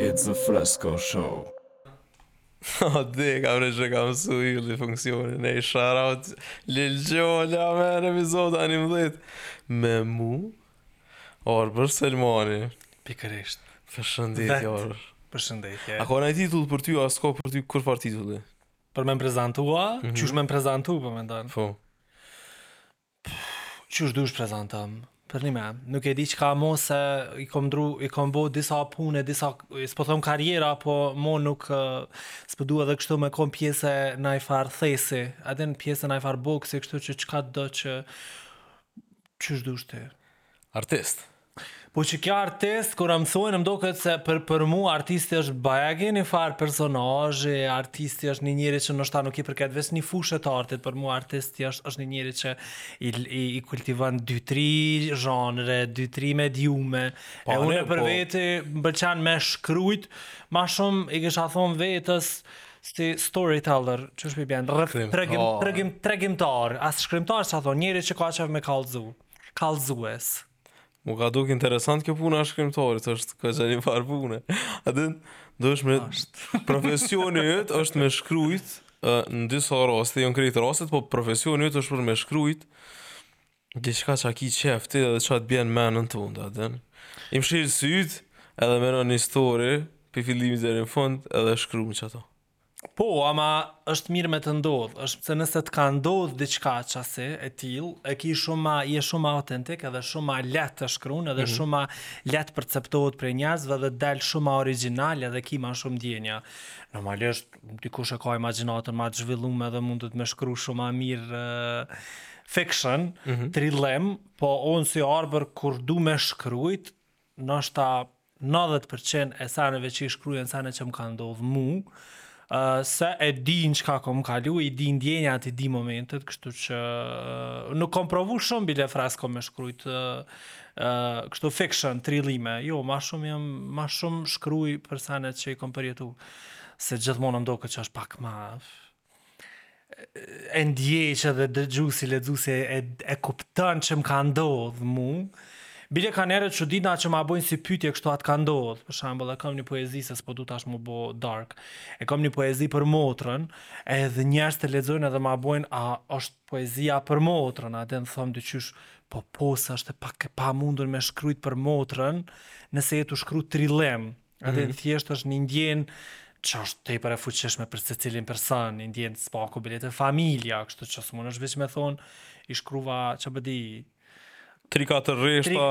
It's a Fresko Show. O ti e ke vre që ka mësu Ylli funksionin e ri Shoutout Lil Gjolla me një episod ani më dhjetë Me mu Arbër Selmani Pikërisht Përshëndetje Arbër Përshëndetje A ka naj titull për ty a s'ka për ty kurrfarë titulli Për me më prezantu a mm -hmm. Qysh me më prezantu për pa me mendu Po Pff qysh dush prezantom përnime nuk e di çka mo se i kom ndru i kom bo disa pune disa s'po thom karriera po mo nuk s'po du edhe kështu me kon pjesë e naj far thesi a din pjesë e naj far boksi kështu që çkado që qysh dush ti. artist. Po që kjo artist, kur ma thojnë, më duket se për, për mu artisti është bajagi një farë personazhi, artisti është një njeri që ndoshta nuk i përket veç një fushë të artit, për mu artisti është, është një njeri që i, i, i kultivon 2-3 zhanre, 2-3 mediume, po, e unë për po... veti më pëlqen me shkrujt, ma shumë i kisha thonë vetes, si storyteller, qysh po i bjen, tregim, po. tregim, tregimtar, ose shkrimtar, si thonë, njeri që ka qejf me kallëzu. kallëzues. M'u ka dok interesant kjo puna e shkrimtarit, është goxha ni farë pune. A din, do me thënë me... Profesioni yt është me shkrujt, në disa raste, jo në krejt rastet, po profesioni yt është për me shkrujt, diçka që e ki qejf ti dhe që të bjen n'men ty, a din. I mshel sytë, edhe menon një story, prej fillimit deri në fund, edhe shkrun qato. Po, ama është mirë me të ndodh, është se nëse të ka ndodh diçka qasi e tillë, e ki shumë ma, je shumë ma autentik edhe shumë ma lehtë e shkrun edhe mm -hmm. shumë ma lehtë perceptohet prej njerëzve dhe del shumë ma origjinal edhe ki ma shumë ndjenja. Normalisht dikush e ka imagjinatën ma të zhvillume edhe mundet me shkru shumë ma mirë uh, fiction, mm -hmm. trillim, po unë si Arbër kur du me shkrujt ndoshta nëdhjetë për qind e seneve që i shkruaj janë sene që më kanë ndodhur mu, se e di n'çka kom kalu, i di ndjenjat, i di momentet, kështu që nuk kom provu shumë bile Fresko me shkrujt kështu fiction, trillime, jo, ma shumë jam, ma shumë shkruj për senet që i kom përjetu, se gjithmonë më doket që është pak ma, e ndjej që edhe dëgjusi, lexusi e, e kupton që më ka ndodhë mu, Bile ka njerëz që dita që ma bojnë si pytje kështu a të ka ndodhë, për shambull, e kam një poezi se s'po du tash mu bo dark, e kam një poezi për motrën, edhe njerëzit e lexojnë edhe ma bojnë, a është poezia për motrën, a din thom diqysh, po po se është pak e pamundur me shkrujt për motrën, nëse je tu shkru trillim, Atë mm. thjesht është një ndjenjë që është tepër e fuqishme për secilin person, një ndjenjë të s'paku bile te familja, kështu që s'mun është vështirë me thonë, i shkruva që bëdi... 3-4 rreshta,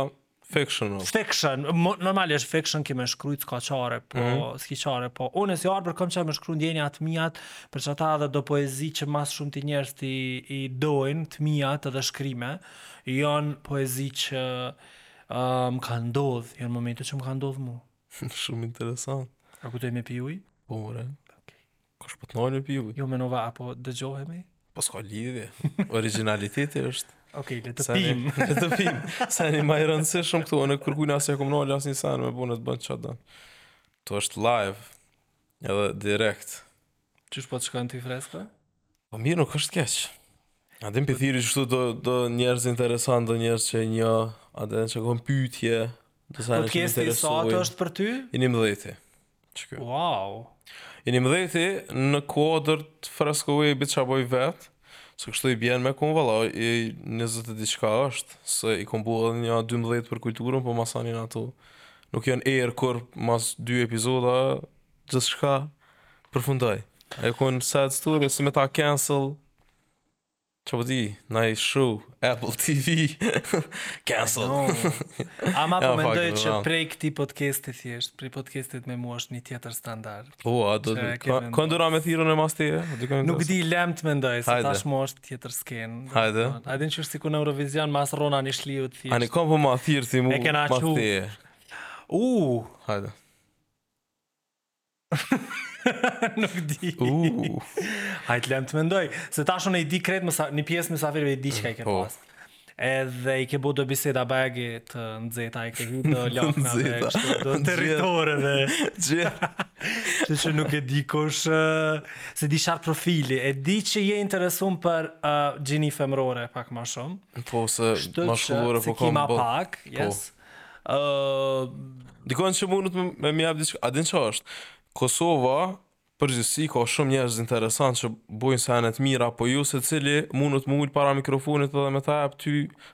fiction. O. Fiction, normal është fiction ki me shkrujt s'ka qare, po, mm -hmm. s'ki qare, po. Unë si Arbër kom qare me shkru ndjenjat e mijat, për qata edhe do poezi që mas shumë të njerëzit i dojnë, të mijat edhe shkrime, janë poezi që Ah, kanë ndodh, janë momente që më ka ndodh mua. Shumë interesant. A guxoj me pi ujë? Po more. Okej. Kush po të ndalon me pi ujë? Jo menova a po dëgjohemi? Po s'ka lidhje. Originaliteti është. Okej, le të pim. Le të pim. Seni ma i rëndësishëm këtu, unë kërkujna s'ja kom nalë asnjë sen me bo, le të bën çka të don. Këtu është live, edhe direkt. Qysh po të shkon ti freska? Po mirë, nuk është keq. A din pi thirri kështu do do njerëz interesant, do njerëz që një, a din çka kom pyetje, mysafir i sati është për ty? I 19. Çka? Wow. I 19 në kuadër të freskave i bëj çka boj vet. Se kështu i bjen me kon valla, i 20 e diçka është, se i kom bo edhe një 12 për kulturën, po masanej ato. Nuk jan ajru kurrë mas dy epizoda, Gjithçka përfundoi. Ajo kon sad story si me ta cancel. Ç'po di, naj show Apple TV. cancel. Ama po mendoj që prej këtij podcasti thjesht, prej podcastit me mua është një tjetër standard. Po, a kon kisha dashur me thirr nashti? Nuk di lem të mendoj se tash më është tjetër sken. Hajde. A din çu sikur në Eurovision mas Rona Nishliut thjesht. Ani kon po më thirr si mua. E kena çu. U, hajde. nuk di. Uh. Hajt lëmë të mendoj, se tash unë i di krejt mysa, një pjesë mysafirëve i di çka i ke po. pas. Edhe i ke bo do biseda bajagi të nxehta i ke hy në lakna dhe kështu do territoreve. Gjithë. Që që nuk e di kush uh, s'e di çfarë profili. E di që je interesuar për uh, gjini femrore pak më shumë. Po se Kështu që, mashkullore se po kam kima bë- pak, po. yes. Ëh, dikon që mund të më më jap diçka, a din çfarë është? Kosova përgjithësi ka shumë njerëz interesant që bojnë sene të mira, po jo secili mundet m'u ul para mikrofonit edhe me ta jap ty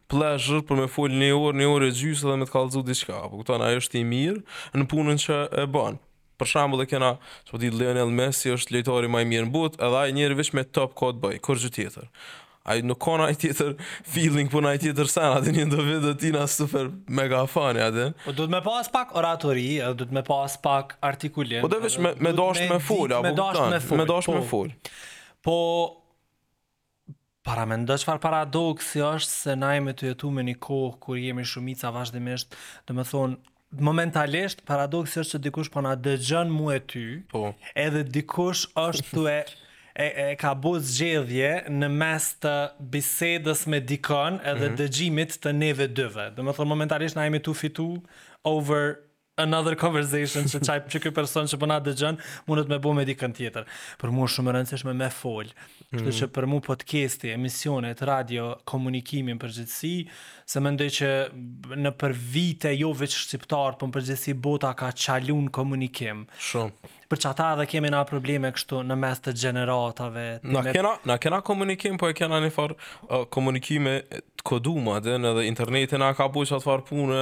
pleasure për me fol një orë, një orë e gjysë edhe me të kallxu diçka. Po kupton, ai është i mirë në punën që e bën. Për shembull e kena, ç'po di, Lionel Messi është lojtari ma i mirë n'botë, edhe ai njeri veç me top ka t'bëjë, kurrgjë tjetër. Ai nuk ka naj tjetër feeling po naj tjetër sen, a din një do video tina super mega funny, a din. Po duhet me pas pak oratori, edhe duhet me pas pak artikulim. Po duhet veç me dashtë me folë, a po kupton, me dashtë me folë. Po. Paramendo çfarë paradoksi është se na jemi tu jetu me një kohë kur jemi shumica vazhdimisht, domethonë, momentalisht paradoksi është që dikush po na dëgjon mu e ty, po. edhe dikush është tu e, e, e ka bo zgjedhje në mes të bisedës me dikon edhe mm -hmm. dëgjimit të neve dyve. Domethonë, momentalisht na jemi tu fitu over another conversation që qaj, qiky person që po na dëgjon mundet me bo me dikën tjetër. Për mu shumë e rëndësishme me fol. Kështu mm. që për mu podcasti, emisionet, radio, komunikimi në përgjithësi, se mendoj që nëpër vite jo veç shqiptarët, po në përgjithësi bota ka çalu n'komunikim. Shumë. Për qata edhe kemi na probleme kështu në mes të gjeneratave. Na kena, na kena komunikim, po e kena një farë uh, komunikime të koduma, a din dhe interneti na ka bo qat farë punë,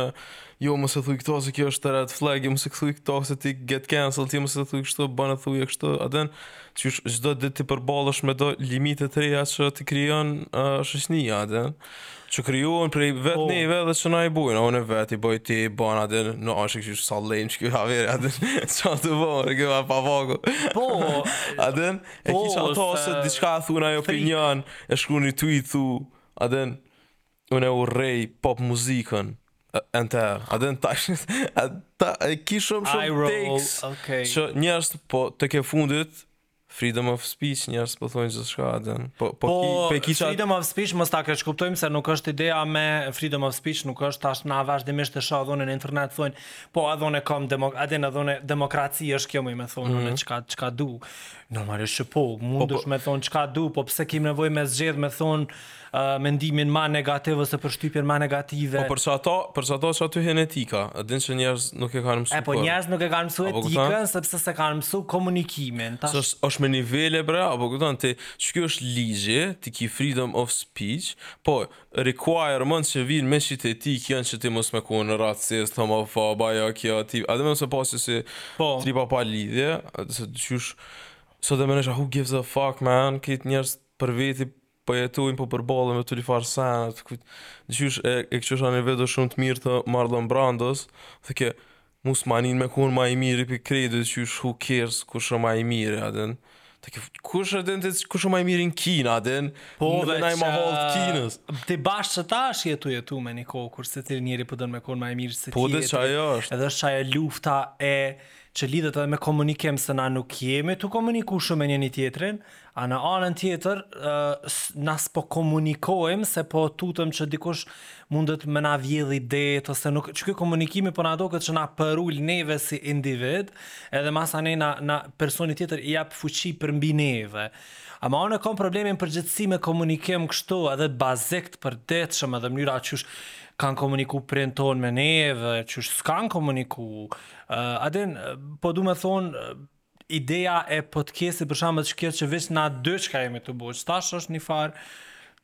jo mos e thuj këto se kjo është red flag, jo mos e thuj këto se ti get canceled, ti jo mos e thuj kështu, ban thuje kështu, a din qysh çdo ditë ti përballesh me do limite t'reja që t'i krijon uh, shoqnia, a din. Që krijun prej vetë po. neve dhe që na i bojmë, unë vetë i boj ti, ban a din, në ashtë kështë sa lejnë që kjo haveri, a din, që atë të bërë, kjo me pa vaku. Po, a din, e po, kështë ato se diçka a thuna e opinion, e shkru një tweet thu, a din, unë e urrej pop muzikën, enter, a din, tash, a din, e kishëm shumë takes, që njështë, po, tek e fundit, Freedom of speech, njerëzit po thonë gjithçka a din. Po po, po ki, pe kisha Freedom of speech mos ta keqkuptojmë se nuk është ideja me Freedom of speech, nuk është tash na vazhdimisht t'i shoh do njerëz në internet thonë, po a dhonë kam demok, a dhonë dhonë demokraci është kjo mu me thonë mm -hmm. çka çka du. Normalisht që po, po mundesh po, po. me thonë çka du, po pse kena nevojë me zgjedh me thonë mendimin ma negativ ose përshtypjen ma negative. Po për qato, për qato qaty hin etika, a din që njerëzit nuk e kanë mësuar. E po njerëzit nuk e kanë mësuar etikën sepse s'e kanë mësuar komunikimin. Tash është është me nivele bre, a po kupton ti, qiky është ligji, ti ki freedom of speech, po requirement që vijnë me qit etikë janë që ti mos me kon racist, homofob, ajo kjo, ti, a di mos me pas qesi po. tripa pa lidhje, se qysh, sot e mënesh, who gives a fuck man, këtë njerëz për veti po jetojmë, po përballemi me lloj far sene, kujt, qysh e, e kqyrsha ni video shumë të mirë të Marlon Brandos, thojke mos u muno me konë ma i mirë i prej krejtve, dhe qysh who cares, kush o ma i mirë, a din, thojke, kush e din ti kush o ma i mirë në Kinë, a din, po, në naj mahallë të Kinës. Ti bash që tash je tu jetu me një kohë, kur secili njeri po don po me konë ma i mirë se po, tjetri, po, dhe është, edhe është qajo lufta e, që lidhet edhe me komunikim se na nuk jemi tu komuniku shumë me njëni tjetrin, A në anën tjetër, na s'po komunikojmë, se po tutëm që dikush mundet me na vjedh idetë, ose nuk, që kjo komunikimi po na doket që na përul neve si individ, edhe masanej na, na personit tjetër i jep fuqi përmbi neve. Ama unë e kom problemin përgjithësi me komunikim kështu edhe bazik t'përditshëm edhe mënyra qysh kanë komuniku prindt tonë me neve, qysh s'kanë komuniku. Uh, a din, po du me thonë, ideja e podcastit për shembull qekjo që veç na dy çka jemi tu bo tash është një farë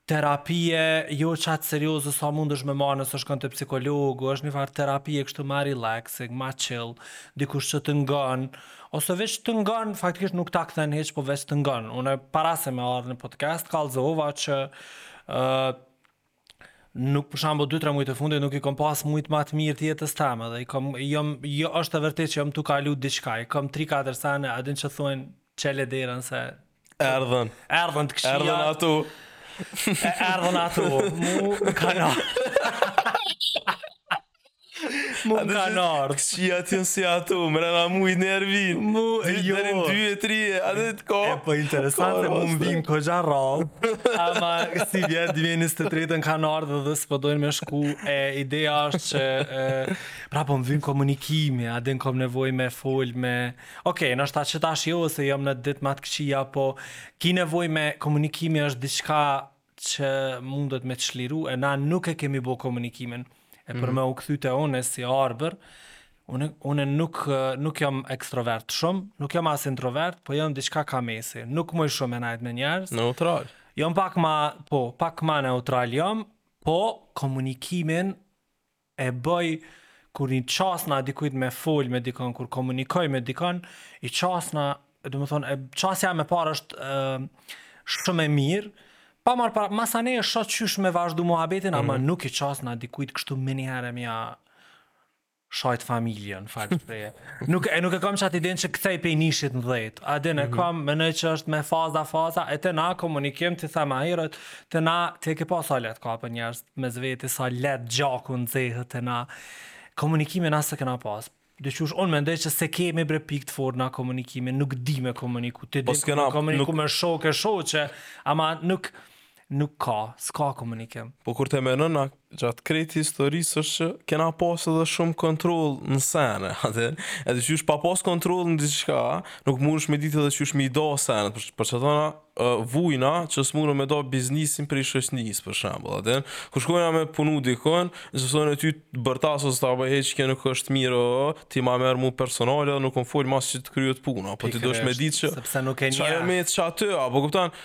terapie, jo qat serioze sa mundesh me marrë nëse shkon te psikologu, është një farë terapie kështu ma relaxing, ma chill, dikush që të ngon, ose veç të ngon, faktikisht nuk ta kthen hiç, po veç të ngon. Unë para se me ardhë në podcast kallzova që ë uh, nuk për shembull 2-3 muajt e fundit nuk i kam pas mujt ma të mirë të jetës teme dhe i kam jam jo është e vërtetë që jam tu kalu diçka i kam 3-4 sene a din që thonë çele derën se erdhën erdhën të këqijat erdhën ato erdhën ato mu kanë Mu kanë ardhë. Këqijat janë si ato, mre ma mu i nervin. Mu e jo. Të vijnë dy e tri e, atë të ka. E po interesante, mu më vijnë kogja rrallë. Ama sivjet, dy vjetë njës të tretën kanë ardhë dhe s'po dojnë me shku. E ideja është që, e, prap po më vyn komunikimi, a din kom nevoj me fol, me... Okej, okay, nashta qetash jo, se jam në ditë ma të këqija, po ki nevoj me komunikimi është diçka që mundet me çliru e na nuk e kemi bo komunikimin e për mm. me u kthy te unë si Arbër unë unë nuk nuk jam ekstrovert shumë nuk jam as introvert po jam diçka ka mesi nuk muj shumë me nejt me njerëz neutral jam pak ma po pak ma neutral jam po komunikimin e bëj kur i qasna dikujt me fol me dikon, kur komunikoj me dikon, i qasna, du me thonë, qasja jem e parë është ë shumë e mirë. Pa marr para, masanej e shoh qysh me vazhdu muhabetin, mm -hmm. ama mhm. nuk i qasna dikujt kështu menjëherë me ja shajt familjen, fal shprehjen. nuk e nuk e kam qat idenë që kcej pej nishit në 10. A din e mm -hmm. kam n'men që është me faza faza e te na komunikim të tha ma herët, te na ti ke pa sa lehtë kapen njerëz mes vete sa lehtë gjaku nxehet te na komunikimin na s'e kena pas. Diqysh, unë mendoj që s'e kemi bre pikë të fortë na komunikimin, nuk di me komuniku, ti po di po me komuniku nuk... me shok e shoqe, ama nuk, nuk ka, s'ka komunikim. Po kur të menon na gjatë krejt historisë s'është që kena pas edhe shumë kontroll në sene, a din. Edhe qysh pa pas kontroll në diçka, nuk mundesh me ditë edhe qysh me i do sene, për, për çfarë vujna që smunë me do biznesin prej shoqnisë, për shembol, atin, kur shkojna me punu dikon, në qoftë se unë ty të bërtas ose ta baj "hej kjo nuk është mirë", ti ma merr mu personale dhe nuk më fol masi që të kryhet puna, po ti dosh me ditë që sepse nuk e kom me ty qaty, a po këptan,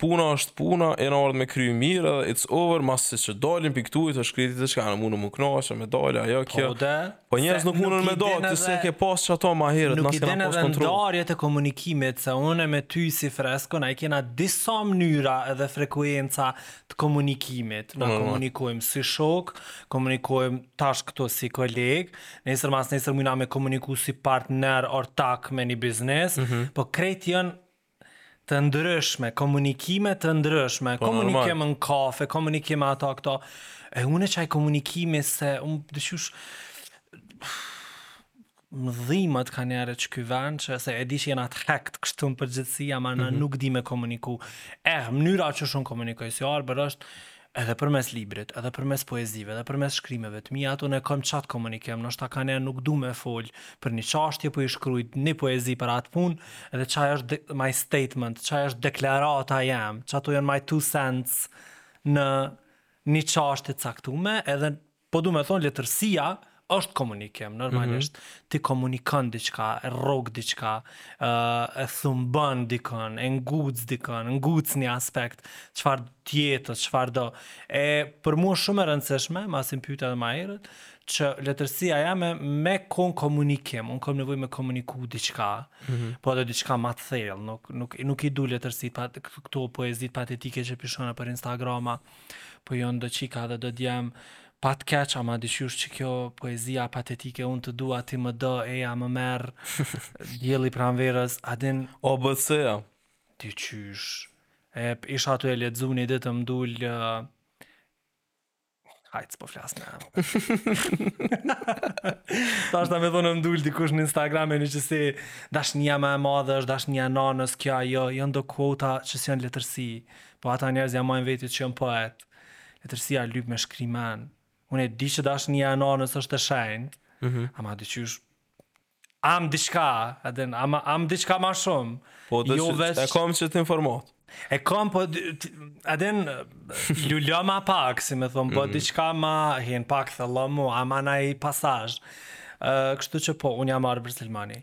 puna është puna, jena ardhë me kryu mirë dhe it's over, masi që dalim prej këtuhit të shkriti të shkanë, mujna m'u knaq, me dalë, ajo kjo, po, Po njerëzit nuk munën me da, ti e ke pas qato ma herët, nuk i dinë edhe ndarjet e komunikimit, se unë me ty si Fresko, na i kena disa mënyra edhe frekuenca të komunikimit, na komunikojmë si shokë, komunikojmë tash këto si kolegë, nesër mas nesër mujna me komuniku si partner, ortak me një biznes, mhm. po krejt jonë të ndryshme, komunikime të ndryshme, po, komunikime në kafe, komunikime ato këto. E unë qaj komunikimi se unë diqysh më dhimët kanihere që ky vend që se e di që jena të hekt kështu në përgjithësi ama na mm -hmm. nuk dimë me komuniku eh, mënyra qysh unë komunikoj si Arbër është edhe përmes librit, edhe përmes poezive, edhe përmes shkrimeve të mia, aty unë e kom qat komunikim, ndoshta kanihere nuk du me fol për një çashtje, po i shkruj një poezi për atë punë, edhe qaj është my statement, qajo është deklarata jem, qato janë my two cents në një çashtje t'caktume, edhe Po domethonë letërsia është komunikim, normalisht. Mm -hmm. Ti komunikon diçka, e rrok diçka, e thumbon dikon, e nguc dikon, nguc një aspekt, çfarë t'jetës, çfarëdo. E për mua shumë e rëndësishme, masi më pyte edhe ma herët, që letërsia jeme, me kon komunikim, unë kom nevojë me komuniku diçka, mm -hmm. po edhe diçka ma të thellë, nuk, nuk, nuk i du letërsi, pa, këto poezitë patetike që p'i shohna për Instagrama, Po jonë do qika dhe do djem Pa t'keq ama diqysh që kjo poezia patetike Unë të dua ti më do eja më merr Dielli pranverës a din O veç ja Diqysh E isha tu e lexu një ditë më dul Hajt s'po flas me Tash deshta me thonë më dul dikush në Instagram e një qësi Dashnia ma e madhe është dashnia e nanës kjo ajo Jonë do kuota që s'jonë letërsi Po ata njerëz ia majnë vetit që jonë poetë. Letërsia lyp me shkri men. Unë e di që dashnia e nanës është e shenjtë, mm -hmm. ama diqysh amë diçka, a din, amë, amë diçka ma shumë. Po de, jo veç... e kam qët informatë. E kam, po, a din, lullo ma pak, si me thonë, po mm -hmm. diçka ma, hin pak thellohu, ama naj pasazh. Uh, kështu që po, unë jam Arbër Selmani.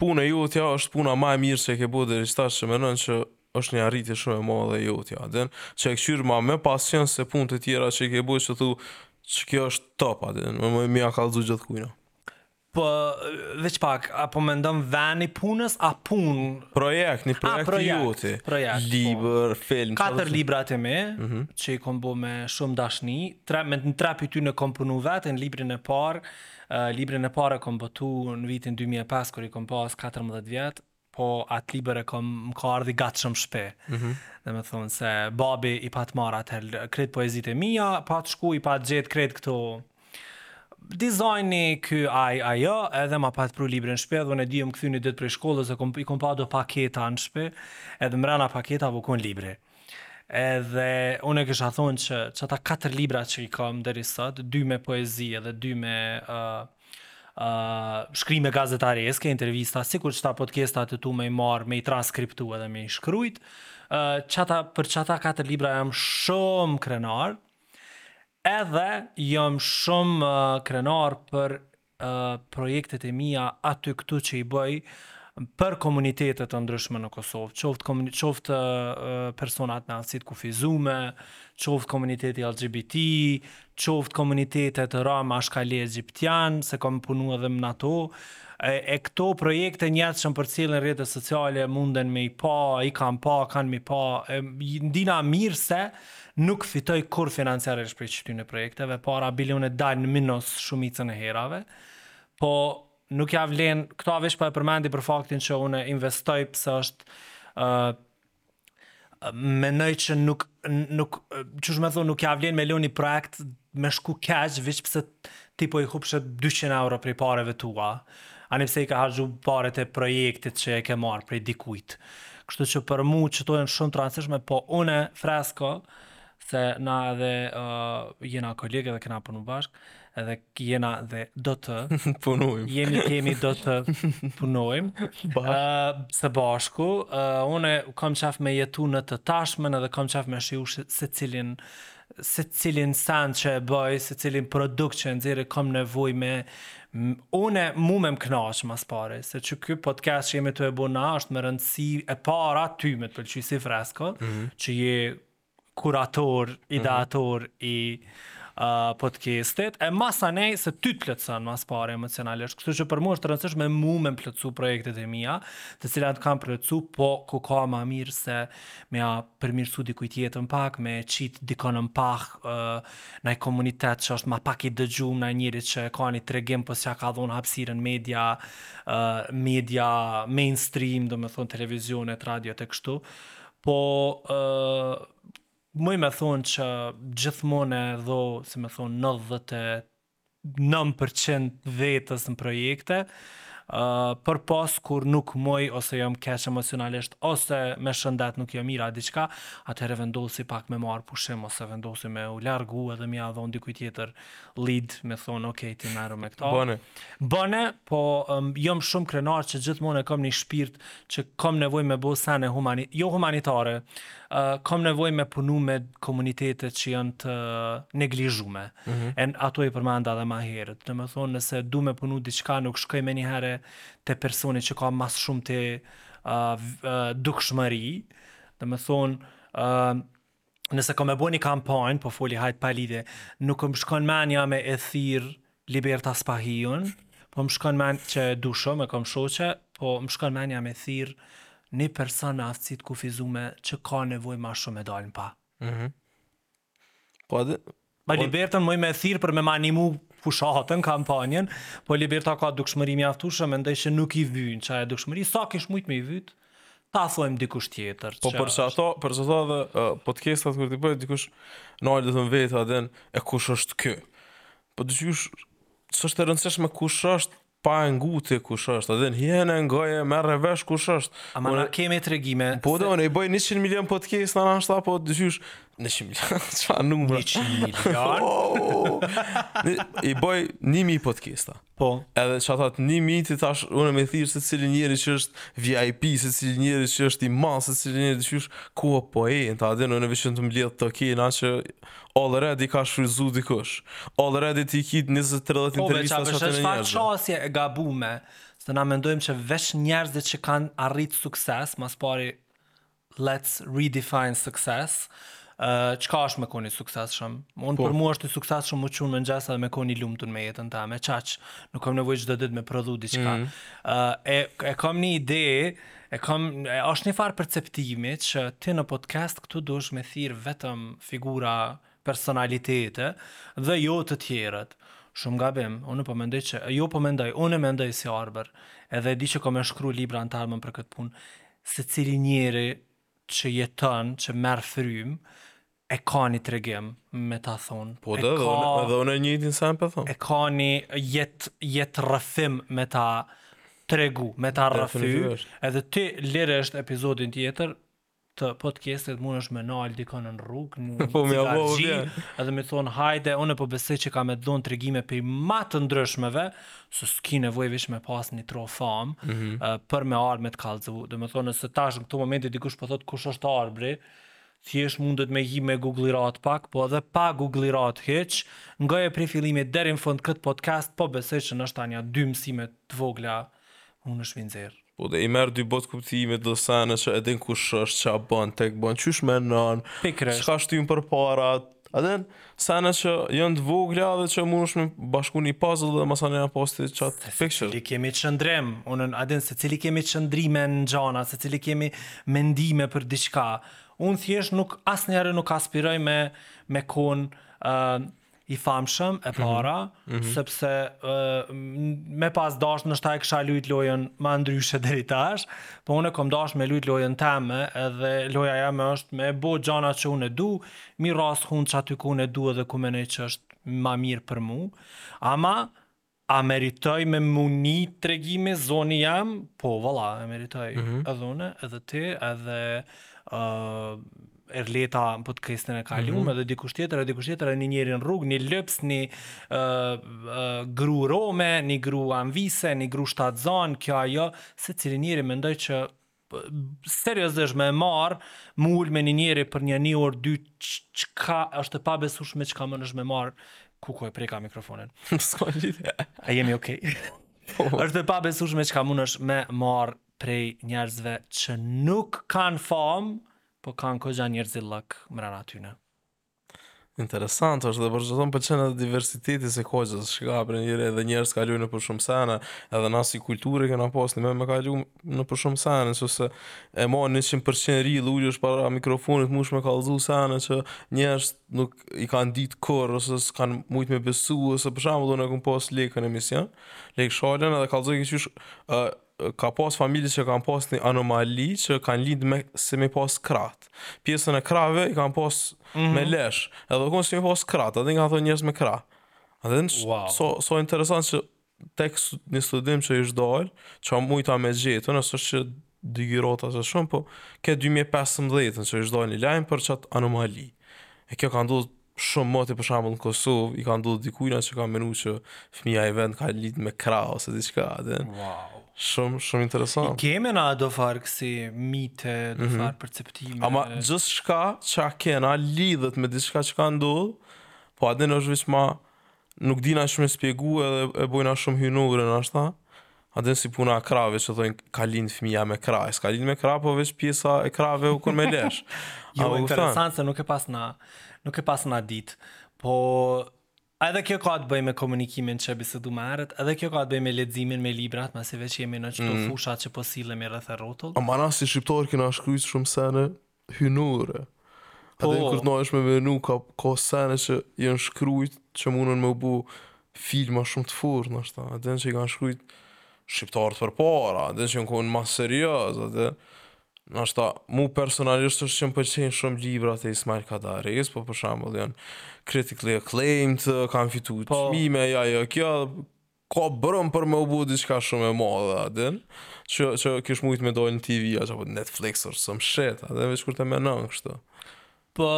Puna e jotja është puna ma e mirë që e ke bo deri tash që menon që është një arritje shumë e madhe e jotja a din që e këqyr ma me pasion se punët e tjera që i ke bo që thu që kjo është top a din me me ja kallxu gjithkujna. Po veç pak, a po mendon veni i punës a punë? Projekt, një projekt, ah, projekt i joti. Projekt. Po. Libër, po. film. Katër librat e mi, mm -hmm. që i kom bo me shumë dashni. Tre, me në tre pi tyne kom punu vetë, në librin e parë, Librin e parë e kom botu në vitin dy mijë e pesë kur i kom pas katërmbëdhjetë vjet, po atë libër e kom më ka ardh i gatshëm në shpi. Ëh. Mm Domethonë se babi i pat marr atëherë krejt poezitë e mia, pat shku i pat gjetë krejt këto dizajni ky ai ajo edhe ma pat pru librin në shpi dhe unë e di jom kthy një ditë prej shkollës e kom i kom pa do paketa në shpi edhe mrena paketave u kon libri. Edhe unë kisha thonë që qata katër libra që i kam deri sot, dy me poezi edhe dy me uh, uh, shkrime gazetareske, intervista, sikur qëta podcasta të tu me i marrë, me i transkriptu edhe me i shkrujt, uh, qata, për qata katër libra jam shumë krenar, edhe jam shumë uh, krenar për projektet e mia aty këtu që i boj për komunitete të ndryshme në Kosovë, qoftë qoftë personat me aftësi të kufizume, qoftë komuniteti LGBT, qoftë komunitetet rom ashkali egjiptian, se kam punu edhe me ato. E, e këto projekte njerëz që më përcjellin n'rrjete sociale munden me i pa, i kanë pa, kanë me pa, ndina mirë se uh, Nuk fitoj kurrë financiarisht prej qtyne projekteve, parabili unë dal në minus shumicën e herave, po nuk ja vlen, këta veç po e përmendi për faktin që unë investoj pse është menoj që nuk qysh me thonë nuk ja vlen me lënë një projekt me shku keq veç pse ti po i hupshe 200 euro prej pareve tua. Ani pse i ke harxhu paret e projektit që e ke marrë prej dikujt. Kështu që për mu qëto janë shumë të randësishme po unë Fresko se na edhe jena kolegë edhe kena punu bashkë edhe jena dhe do të punojmë. Jemi kemi do të punojmë së bashku. Unë kam qef me jetu në të tashmen edhe kam qef me shiju secilin uh, secilin sen që e boj, secilin produkt që e nxjerr e kom nevojë me unë mu me më kënaq mas pari, se qiky podcast që jemi tu e bo na është me rëndësi e para ty me të pëlqy si Fresko, mm -hmm. që je kurator, mhm. ideator mm -hmm. i uh, podcastit, e masanej se ty të plotëson mas pari emocionalisht, kështu që për mu është rëndësi me mu me më plotësu projektet e mija, të cilat m'kanë plotësu, po ku ka ma mirë se uh, me ja përmirësu dikujt jetën pak, me e qit dikon në pah, ë, naj komunitet që është ma pak i dëgjum, naj njeri që e ka ni tregim po s'ja ka dhon hapsirën media, ë, media mainstream, domethënë televizionet, radiot e kështu. Po, ë, muj me thonë që gjithmonë e dho, si me thonë, nëntëdhjetë e nëntë për qind vetës në projekte, përpos kur nuk muj ose jom keq emocionalisht ose me shëndet nuk jom mirë a diçka, atëherë vendosi pak me marrë pushim ose vendosi me u largu edhe me ia dhon dikujt tjetër lead, me thonë ok ti merru me këto. Bone. Bone, po jom shumë krenar që gjithmonë e kam një shpirt që kam nevojë me bo sene humani, jo humanitare, kam nevojë me punu me komunitete që janë të neglizhume. Mm -hmm. E ato i përmenda edhe ma herët. Domethonë nëse du me punu diçka nuk shkoj menjëherë te personi që ka ma së shumti te uh, uh, dukshmëri. Domethonë uh, nëse kam me bo ni kampanje, po foli hajt pa lidhje, nuk më shkon mendja me e thirr Liberta Spahiun, po më shkon menja që e du shumë, e kom shoqe, po më shkon menja me thirr një person me aftësi të kufizume që ka nevojë ma shumë me dalë në pah. Mhm. Po edhe Po Unë- Libertën muj me thirr për me ma animu fushatën, kampanjën, po Liberta ka dukshmëri mjaftueshëm, mendoj që nuk i vyn qajo dukshmëri, sa kish mujt me i vyt, ta thojmë dikush tjetër. Po që për është- qato, për qato edhe uh, podcastat kur t'i boj dikush nalë do të thënë vetë aden e kush është ky. Po dëgjush, s'është e rëndësishme kush është, pa e ngu ti kush është, edhe në hihen e ngoje, merre vesh kush është. Ama na kemi tregime. Po do, unë i bëj 100 milion podcasta në nashta, po të gjysh, 100 milion, çfarë numri? 100 milion? Oh! I bëj 1000 podcasta. Po. Edhe qata 1000 ti tash, unë me thirr secilin njeri që është VIP, secilin njeri që është i madh, secilin njeri që është ku o po e, në ta adin, unë e vishën të mblidhë të kena që... Okay, Already ka shfrytëzu dikush. Already t'i ki njëzet e tridhjetë intervista qatyre njerëzve. Po veç asht një farë qasje e gabume, se na mendojmë që veç njerëzit që kanë arrit sukses, ma së pari let's redefine success, çka është me kon i suksesshëm? Unë po. për mua është i suksesshëm u çu n'mëngjes edhe me kon i lumtun me jetën time, qaq. Nuk kam nevojë çdo ditë me prodhu diçka. Mm. e e kam një ide E kam, e, është një farë perceptimi që ti në podcast këtu duhesh me thirr vetëm figura personalitete dhe jo të tjerët. Shumë gabim, unë po mendoj që, jo po mendoj, unë mendoj si Arbër, edhe di që kam me shkru libra në t'ardhmen për këtë punë, secili njeri që jeton, që merr frymë, E ka një tregim me ta thonë. Po dhe dhe unë edhe unë të njëjtin sen po thom. E ka një jetë jetë rrëfim me ta tregu, me ta rrëfy. Edhe ti lirisht episodin tjetër të podcastit mundesh me nalë dikon në rrugë, në po, një gargji, edhe me i thonë, hajde, unë po besoj që ka me dhonë tregime prej ma të ndryshmeve, se s'ki nevojë hiç me pas një tro famë, mm -hmm. uh, për me ardhë me të kallzu. Domethonë, nëse tash në këto momente dikush po thotë, kush është Arbri, Thjesht mundet me hi me guglliratë pak po edhe pa guglliratë hiç, ngoje prej fillimit deri në fund këtë podcast po besoj që ndoshta nja dy mësime t'vogla munësh me i nxjerrë. Po dhe i merr dy botëkuptime, do sene që e din kush është ça bën tek bën qysh menon Pikërisht. çka e shtyn përpara A din, sene që janë të vogla dhe që mundesh me bashku një puzzle dhe masanej e ke posi qatë picture. Secili kemi qëndrim, unë a din secili kemi qëndrime në gjana, secili kemi mendime për diçka. Unë thjesht nuk asnjëherë nuk aspiroj me me kon ë i famshëm e para, sepse ë m- me pas dash ndoshta e kisha lujt lojën më ndryshe deri tash, po unë e kom dash me lujt lojën teme edhe loja jeme është me bo gjana që unë i du, Me i rras hunt qaty ku unë e du edhe ku menoj që është ma mirë për mu ama a e meritoj me m'u ni tregimi, zoni jem po valla e meritoj mm -hmm. edhe une edhe ti edhe uh, Erleta podcastin e kalum mm -hmm. dhe dikush tjetër e dikush tjetër e një njëri në rrugë, një lyps, një uh, uh, gru rome, një gru amvise, një gru shtatzanë, kjo ajo, secili njeri mendoj që Seriozisht me e marrë, m'u ul me një njeri për një një orë dy çka është e pabesushme çka munesh me marrë Kuku e preka mikrofonin. S'ka lidhje. A jemi okay. Është e pabesushme çka munesh me marrë prej njerëzve që nuk kanë famë, po kanë goxha njerëzillëk mrena tyne. Interesant është dhe për qato më pëlqen edhe diversiteti se goxha shqyp ka për njeri edhe njerëz kalojnë nëpër shumë sene, edhe na si kulturë kena pas në me kalu nëpër shumë sene, kështu se ma njëqind për qind njeri ulet para mikrofonit mun me kallxu sene që njerëz nuk i kanë ditë kurrë ose s'kanë mujt me besu ose për shembull unë e kom pas Lekën në emision, Lekë Shalën edhe kallxoi kështu Ka pas familje që kanë pas një anomali që kanë lind me si me pas krahë. Pjesën e krahëve i kanë pas me mhm. lesh. Edhe kon si me pas krahë, edhe i kanë thonë njerëz me krahë. Edhe wow. so so interesant që tek një studim që ish dalë, çka mujta me gjetë, nuk e gugllirata shumë, po ke 2015-ën që ish dalë një lajm për qat anomali. E kjo ka ndodhur Shumë moti për shembull në Kosovë i ka ndodhur dikujt që ka menu që fëmija i vet ka lind me krah ose diçka a din. Wow. Shumë shumë interesant. I kemi na do far kësi mite, do mm -hmm. far perceptime. Ama gjithçka çka kena lidhet me diçka që ka ndodhur, po a din është veç ma Nuk dina shumë me spjegu edhe e bojna shumë hyjnore nashta, a din si puna e krahve që thojnë ka lind fëmija me krah, e s'ka lind me krah, po veç pjesa e krahve u kon me lesh. jo, a, interesant se nuk e pas na, nuk e pas na dit, po edhe kjo ka të bëjë me komunikimin që bisedum ma herët, edhe kjo ka të bëjë me leximin, me librat, masi veç jemi në qëto mm. fusha që po sillemi rreth e rrotull. Ama na si shqiptarë kena shkrujt shumë sene, hyjnore. Po. Edhe kur t'nesh me menu, ka, ka sene që janë shkrujt që mundën me u bo filma shumë të fortë, nashta. A din që i kanë shkrujt shqiptarët përpara, a din që janë konë ma serioz, a din. Nashta, mu personalisht s'është që më pëlqejnë shumë librat e Ismail Kadaresë, po për shembull janë critically acclaimed, kanë fitu po. çmime, ja, ja, kjo, ka brum për me u bo diçka shumë e madhe a din, që, që kish mujtë me dal në TV, a që po, Netflix, or some shit, a din, veç kur të menon kështu. Po,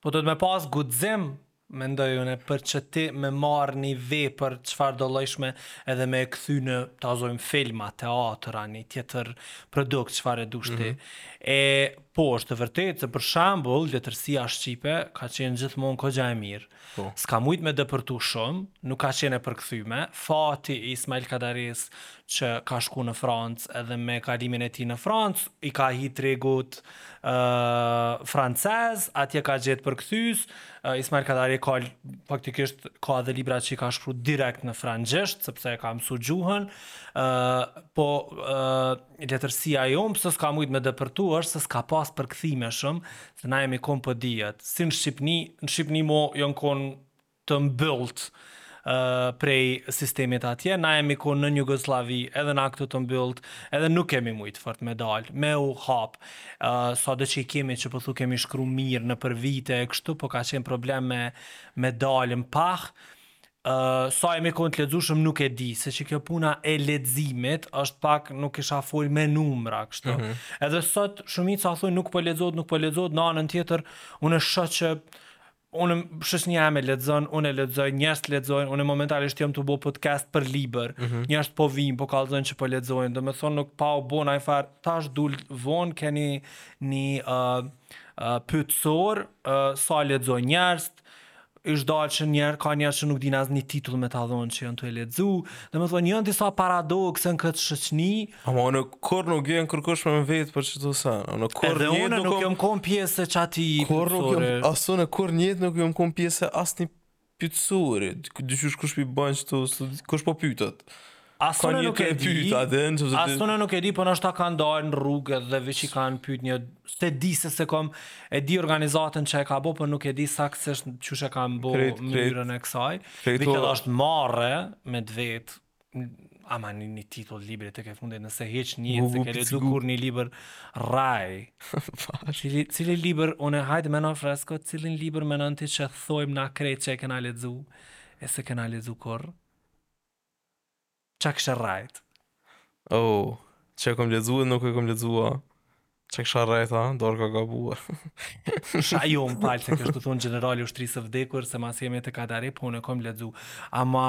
po duhet me pas guxim, mendoj unë, për që ti me marrë një vepër çfarëdollojshme edhe me e kthy në, ta zojmë, filma, teatra, një tjetër produkt, çfarë dush ti. Mm -hmm. E, po, është e vërtetë, se për shembull, letërsia shqipe, ka qenë gjithmonë goxha e mirë, Po. S'ka mujt me depërtu shumë, nuk ka qenë e përkthyme. Fati i Ismail Kadaresë që ka shku në Francë edhe me kalimin e tij në Francë, i ka hi tregut ë francez, atje ka gjetë përkthyes. Uh, Ismail Kadare ka faktikisht ka edhe libra që i ka shkru direkt në frangjisht, sepse e ka mësu gjuhën. ë po ë Letërsia e jonë pse s'ka mujt me depërtu është se s'ka pas përkthime shumë se na jemi kon po dihet si në Shqipni në Shqipni mo jon kon të mbyllt prej sistemit atje na jemi kon nën Jugosllavi edhe na këtu të mbyllt edhe nuk kemi mujt fort me dal me u hap sado që i kemi që po thu kemi shkru mirë nëpër vite e kështu po ka qenë problem me me dal në pah Sa jemi kon të lexushëm nuk e di, se qekjo puna e leximit është pak nuk kisha fol me numra kështu. Mm -hmm. Edhe sot shumica thonë nuk po lexohet, nuk po lexohet, në anën tjetër unë shoh që unë shoqënia ime lexon, unë lexoj, njerëz lexojnë, unë momentalisht jam tu bo podcast për libër. Mm -hmm. Njerëz po vijnë, po kallëzojnë që po lexojnë. Domethonë nuk po u bon naj far tash dul vonë qeni një uh, uh, pyetësor uh, sa lexojnë njerëz, është dalë që, ka njerëz që nuk din asnjë titull me ta dhonë që janë tu e lexu, domethonë, janë disa paradokse në këtë shoqni. Ama mu kurrë nuk vjen kërkush me më vetë për qëto sene, a mu kurrë n'jetë nuk... Edhe unë nuk jom kon pjesë e qatij pytësori. As unë kurrë n'jetë nuk jom kon pjesë e asnjë pytësori, dyshoj kush po i ban qëto, kush po pytet. As unë nuk e di, as unë nuk e di, po ndoshta kanë dalë në rrugë dhe veç i kanë pytë njerëz, s'e di se s'e kom, e di organizatën që e ka bo, po nuk e di saksisht që si e kanë bo mënyrën e kësaj, veç edhe është marre me të vetë, ama një, një titull libri tekefundit, nëse hiç një, s'e ke lexu kurrë një libër rrej, cili, cili libër, unë hajt me na fresku, cilin libër menon ti që thojmë na krejt që e kena lexu, e s'e kena lexu kurrë, Ça kishe rrejt? Oh, që e kom lexu dhe nuk e kom lexu a. Ça kisha rrejt, a? Dorë ka gabu. Sha jo më falë, se kisha thonë Gjenerali i ushtrisë së vdekur, se masi jemi te Kadare, po e kom lexu. Ama,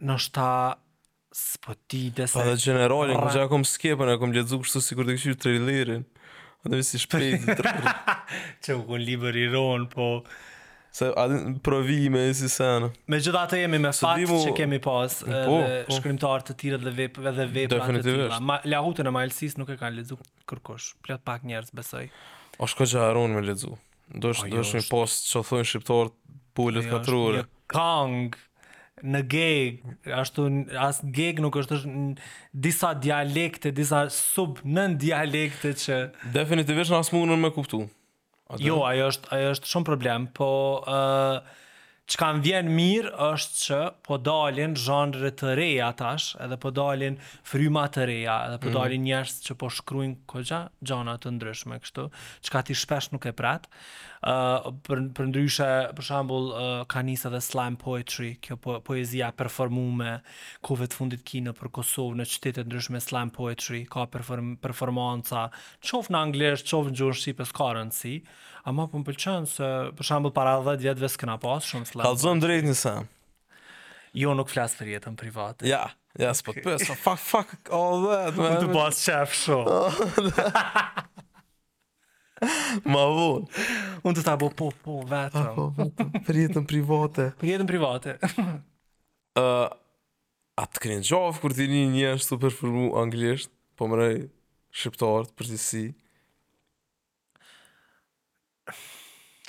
noshta, s'po di se... Po edhe Gjeneralin, goxha e kom skip, e kom lexu kështu sikur ta kqyrë trailerin. A dhe si shpejt. qe u kon libër i ronë, po... Se a din provime e ksi sene. Megjithatë jemi me fat diku... që kemi pas po, edhe po. shkrimtarë të tjerë dhe vep edhe vepra të tjera. Ma, Lahutën e Malcisë nuk e kanë lexu kërkush. Plot pak njerëz besoj. Është goxha ronë me lexu. Do të do të, po, siç thonë shqiptarët, pulat katrore. Kangë në gegë, ashtu as gegë nuk është është disa dialekte, disa sub nën dialekte që definitivisht na s'mun' me kuptu. Jo, ajo është, ajo është shumë problem, po ë uh, çka më vjen mirë është që po dalin zhanre të reja tash, edhe po dalin fryma të reja, edhe po mm. dalin mm. njerëz që po shkruajnë goxha gjana të ndryshme kështu, çka ti shpesh nuk e pret. ë uh, për përndryshe, për shembull, uh, ka nisë edhe slam poetry, kjo po, poezia e performume, kohët e fundit ki nëpër Kosovë në qytete të ndryshme slam poetry, ka perform, performanca, Qoftë në anglisht, qoftë në gjuhën shqipe s'ka rëndësi, ama po më pëlqen se për shembull para 10 vjetëve s'kena pas shumë slam. Kallxom drejt njisa. Jo, nuk flas për jetën private. Ja, ja, s'po të pyes, fuck, fuck, all that, man. T'paç qejf shumë. Ma vonë. Unë të ta bo, po, po, vetëm. Po, vetëm, për jetën private. Për jetën private. uh, A të kringjav kur ti një një ashtu performu anglisht, po më rri shqiptarët për të si.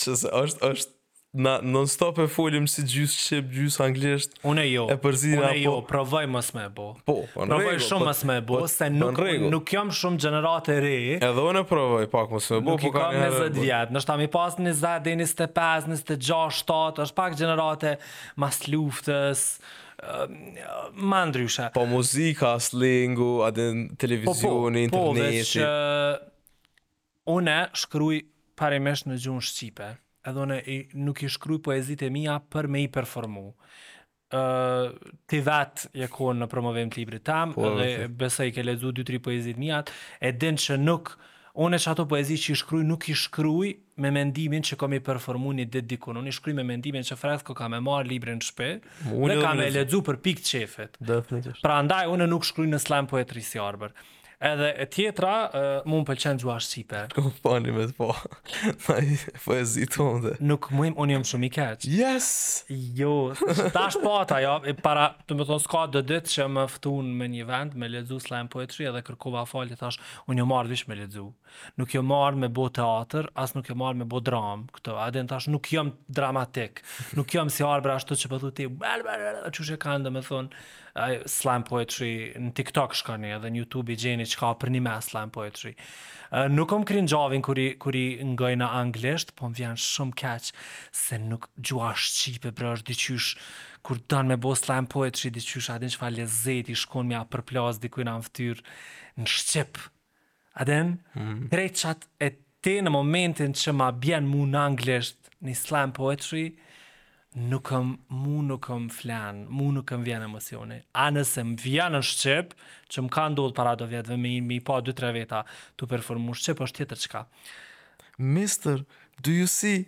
Që se është, është, na non stop e folim si gjysë shqip, gjysë anglisht. Unë jo. E përzina, unë jo, po. provoj mos më bë. Po, po provoj shumë po, mos më bë, po, se nuk nuk jam shumë gjeneratë e re. Edhe unë provoj pak mos më bë, po kam 20 vjet. Domethonë pas 20 deri 25, 26, 7, është pak gjeneratë mas luftës. ma ndryshe. Po muzika, slengu, a din televizioni, po, po, po, interneti. Po, po, veç une shkruj parimisht në gjuhën shqipe, edhe une nuk i shkruj poezitë e mija për me i performu. Uh, ti vet je kon në promovim të librit tem po, dhe okay. besoj ke lexu 2-3 poezitë e mija, e din që nuk une që ato poezi që i shkruj nuk i shkruj me mendimin që kam me i performu një ditë dikun. Unë i shkruaj me mendimin që fresko ka me marrë librin në shpi edhe ka me lexu për pikë t'qejfit. Prandaj, unë nuk shkruaj një slam poetry si Arbër. Edhe e tjetra, uh, mu më pëlqen gjuha shqipe. Të më fani me të po. Na i poezi të më dhe. Nuk mu im, unë jam shumë i keq. Yes! Jo, ta është pata, jo. E para, domethonë, s'ka do ditë që më ftun me një vend, me lexu slam poetry, edhe kërkova falje, thashë, unë jom ardh veç me lexu. Nuk jom ardh me bo teatër, as nuk jom ardh me bo dramë këtu. A din tash nuk jom dramatik. Nuk jom si Arbri ashtu që po thu ti qysh e kanë domethënë ai slam poetry në TikTok shkoni edhe në YouTube i gjeni çka për nime slam poetry. Nuk po m'kringjavin kur i kur i ngoj në anglisht, po më vjen shumë keq se nuk gjuha shqipe bre është diqysh kur don me bo slam poetry diqysh a din çfarë lezeti i shkon me ja përplas dikujt në fytyrë në shqip. A din, mm. kërgja. E ti në momentin që ma bjen mu në anglisht një slam poetry, nuk po m', mu nuk po m'flen, mu nuk po m'vjen emocioni. A nëse më vjen në shqip, që më ka ndodh para do vjetëve, me, me i pa 2-3 veta tu performu n'shqip, është tjetër çka. Mister, do you see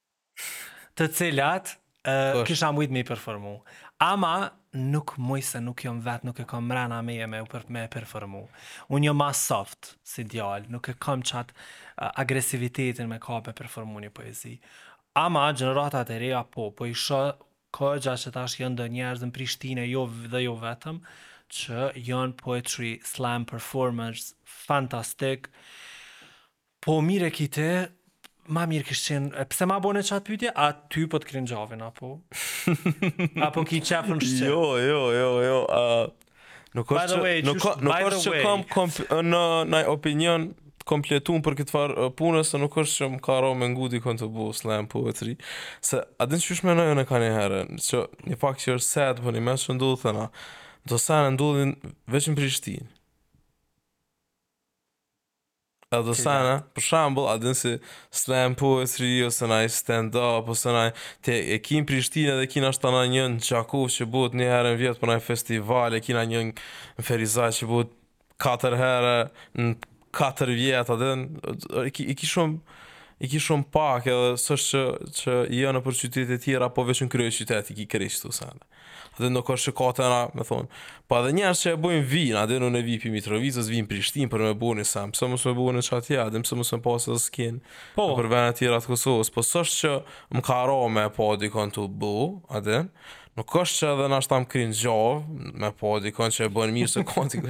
të cilat uh, kisha mujt me i performu. Ama nuk muj se nuk jom vet, nuk e kam mrena me e me, me e performu. Unë jom ma soft si djal, nuk e kam qatë uh, agresivitetin me dal me performu një poezi. Ama gjeneratat e reja po, po i shoh kogja që tash jon do njerëz në Prishtinë edhe jo vetëm, që jon poetry slam performers fantastikë, Po mir e ki ti, ma mir kish qen, pse ma bone qat pyetje, a ty po të krinxhavin apo? apo ki qef në shqip? Jo, jo, jo, jo, a nuk është që way, nuk ka nuk është që kam komp, në në opinion të kompletuar për këtë far punës, se nuk është që më ka rënë me ngu dikon tu bo slam poetry. Se a din qysh më nëjherë, që një pak që është sad po në sene që ndodhën, do sene ndodhin veç në Prishtinë. A do sene, për shembull, a din si slam poetry ose naj stand up ose naj te e ki n'Prishtinë edhe ki nashta naj një në Gjakovë që bëhet një herë në vjet për naj festival e ki naj një në Ferizaj që bëhet katër herë në katër vjet a din e ki e ki shum e ki shum pak edhe s'është që që jon nëpër qytete tjera po veç në kryeqytet i ki krejt kshtu sende. Aty nuk ka shikata, me thonë. Po edhe njerëz që e bojnë vinë, a din ne vi pi Mitrovicës, vi n'Prishtinë për me bo ni sen. Pse mos me bo në qatje, a din pse mos me pasë dhe s'ki. Po. Për vene tjera të Kosovës. Po s'është që më ka ra me e pa dikon tu bo, a din. Nuk është që edhe nashta m'krinxhavë, me pa dikon që e bojnë mirë se konti.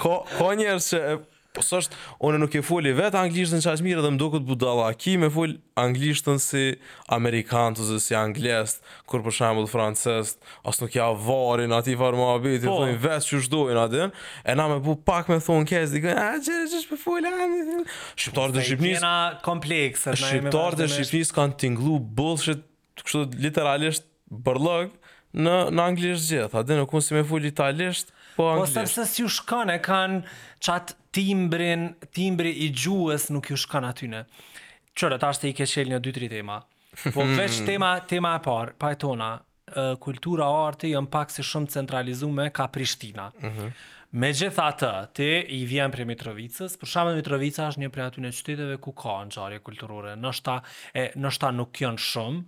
Ka, ka njerëz që e... Po s'është, unë nuk e foli vetë anglishten qaq mirë dhe më duket budallaki me fol anglishten si amerikant ose si anglezt, kur për shembull francezt as nuk ja varin atij fare muhabeti, po. folin vetë qysh dojnë a din, e na me bu pak me thonë keq dikë, a çfarë qysh po fol Shqiptarët e Shqipnisë. Kena komplekse. Shqiptarët e Shqipnisë kanë tingëllu bullshit kështu literalisht bërllog n'anglisht gjithë, a din nuk si me fol italisht, po anglisht. Po sepse s'ju shkon e kanë qat timbrin, timbri i gjuhës nuk ju shkon atyne. Qyre tash ti i ke çel një dy tri tema. Po veç tema tema e parë, paj tona, kultura arti janë pak si shumë centralizume ka Prishtina. Mm -hmm. Megjithatë, ti i vjen prej Mitrovicës, për shembull Mitrovica është një prej atyne qyteteve ku ka ngjarje kulturore, ndoshta e ndoshta nuk janë shumë,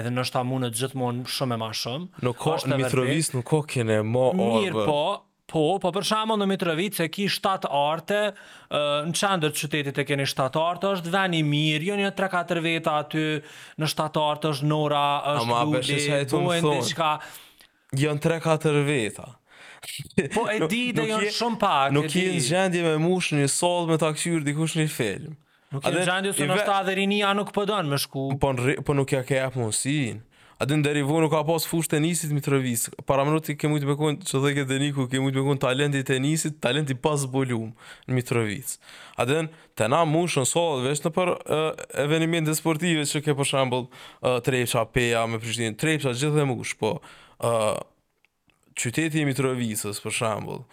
edhe ndoshta mundet gjithmonë shumë e ma shumë. Nuk ka në Mitrovicë nuk ka kinema more. Mirë po, po, po për shembull në Mitrovicë e ki shtatë arte, në qendër të qytetit e keni shtatë arte, është ven i mirë, janë një tre katër veta aty, në shtatë arte është Nora, është Luli, bojnë diçka. Janë tre katër veta. Po e di dhe janë shumë pak. Nuk je në gjendje me mush një sallë me ta kqyr dikush një film. Nuk je në gjendje se ndoshta edhe rinia nuk po don me shku. Po po nuk ja ke jap mundësinë. A din deri vonë nuk ka pas fushë tenisit n'Mitrovicë. Paramendo ti ke mujt me kon Gjoka, Deniku ke mujt me kon talent i tenisit, talent i pazbulum në Mitrovicë. A din Te na mbushën sallat veç nëpër evenimente sportive që ke për shembull Trepça, Peja me Prishtinë, Trepça gjithë e mbush, po qyteti i Mitrovicës për shembull,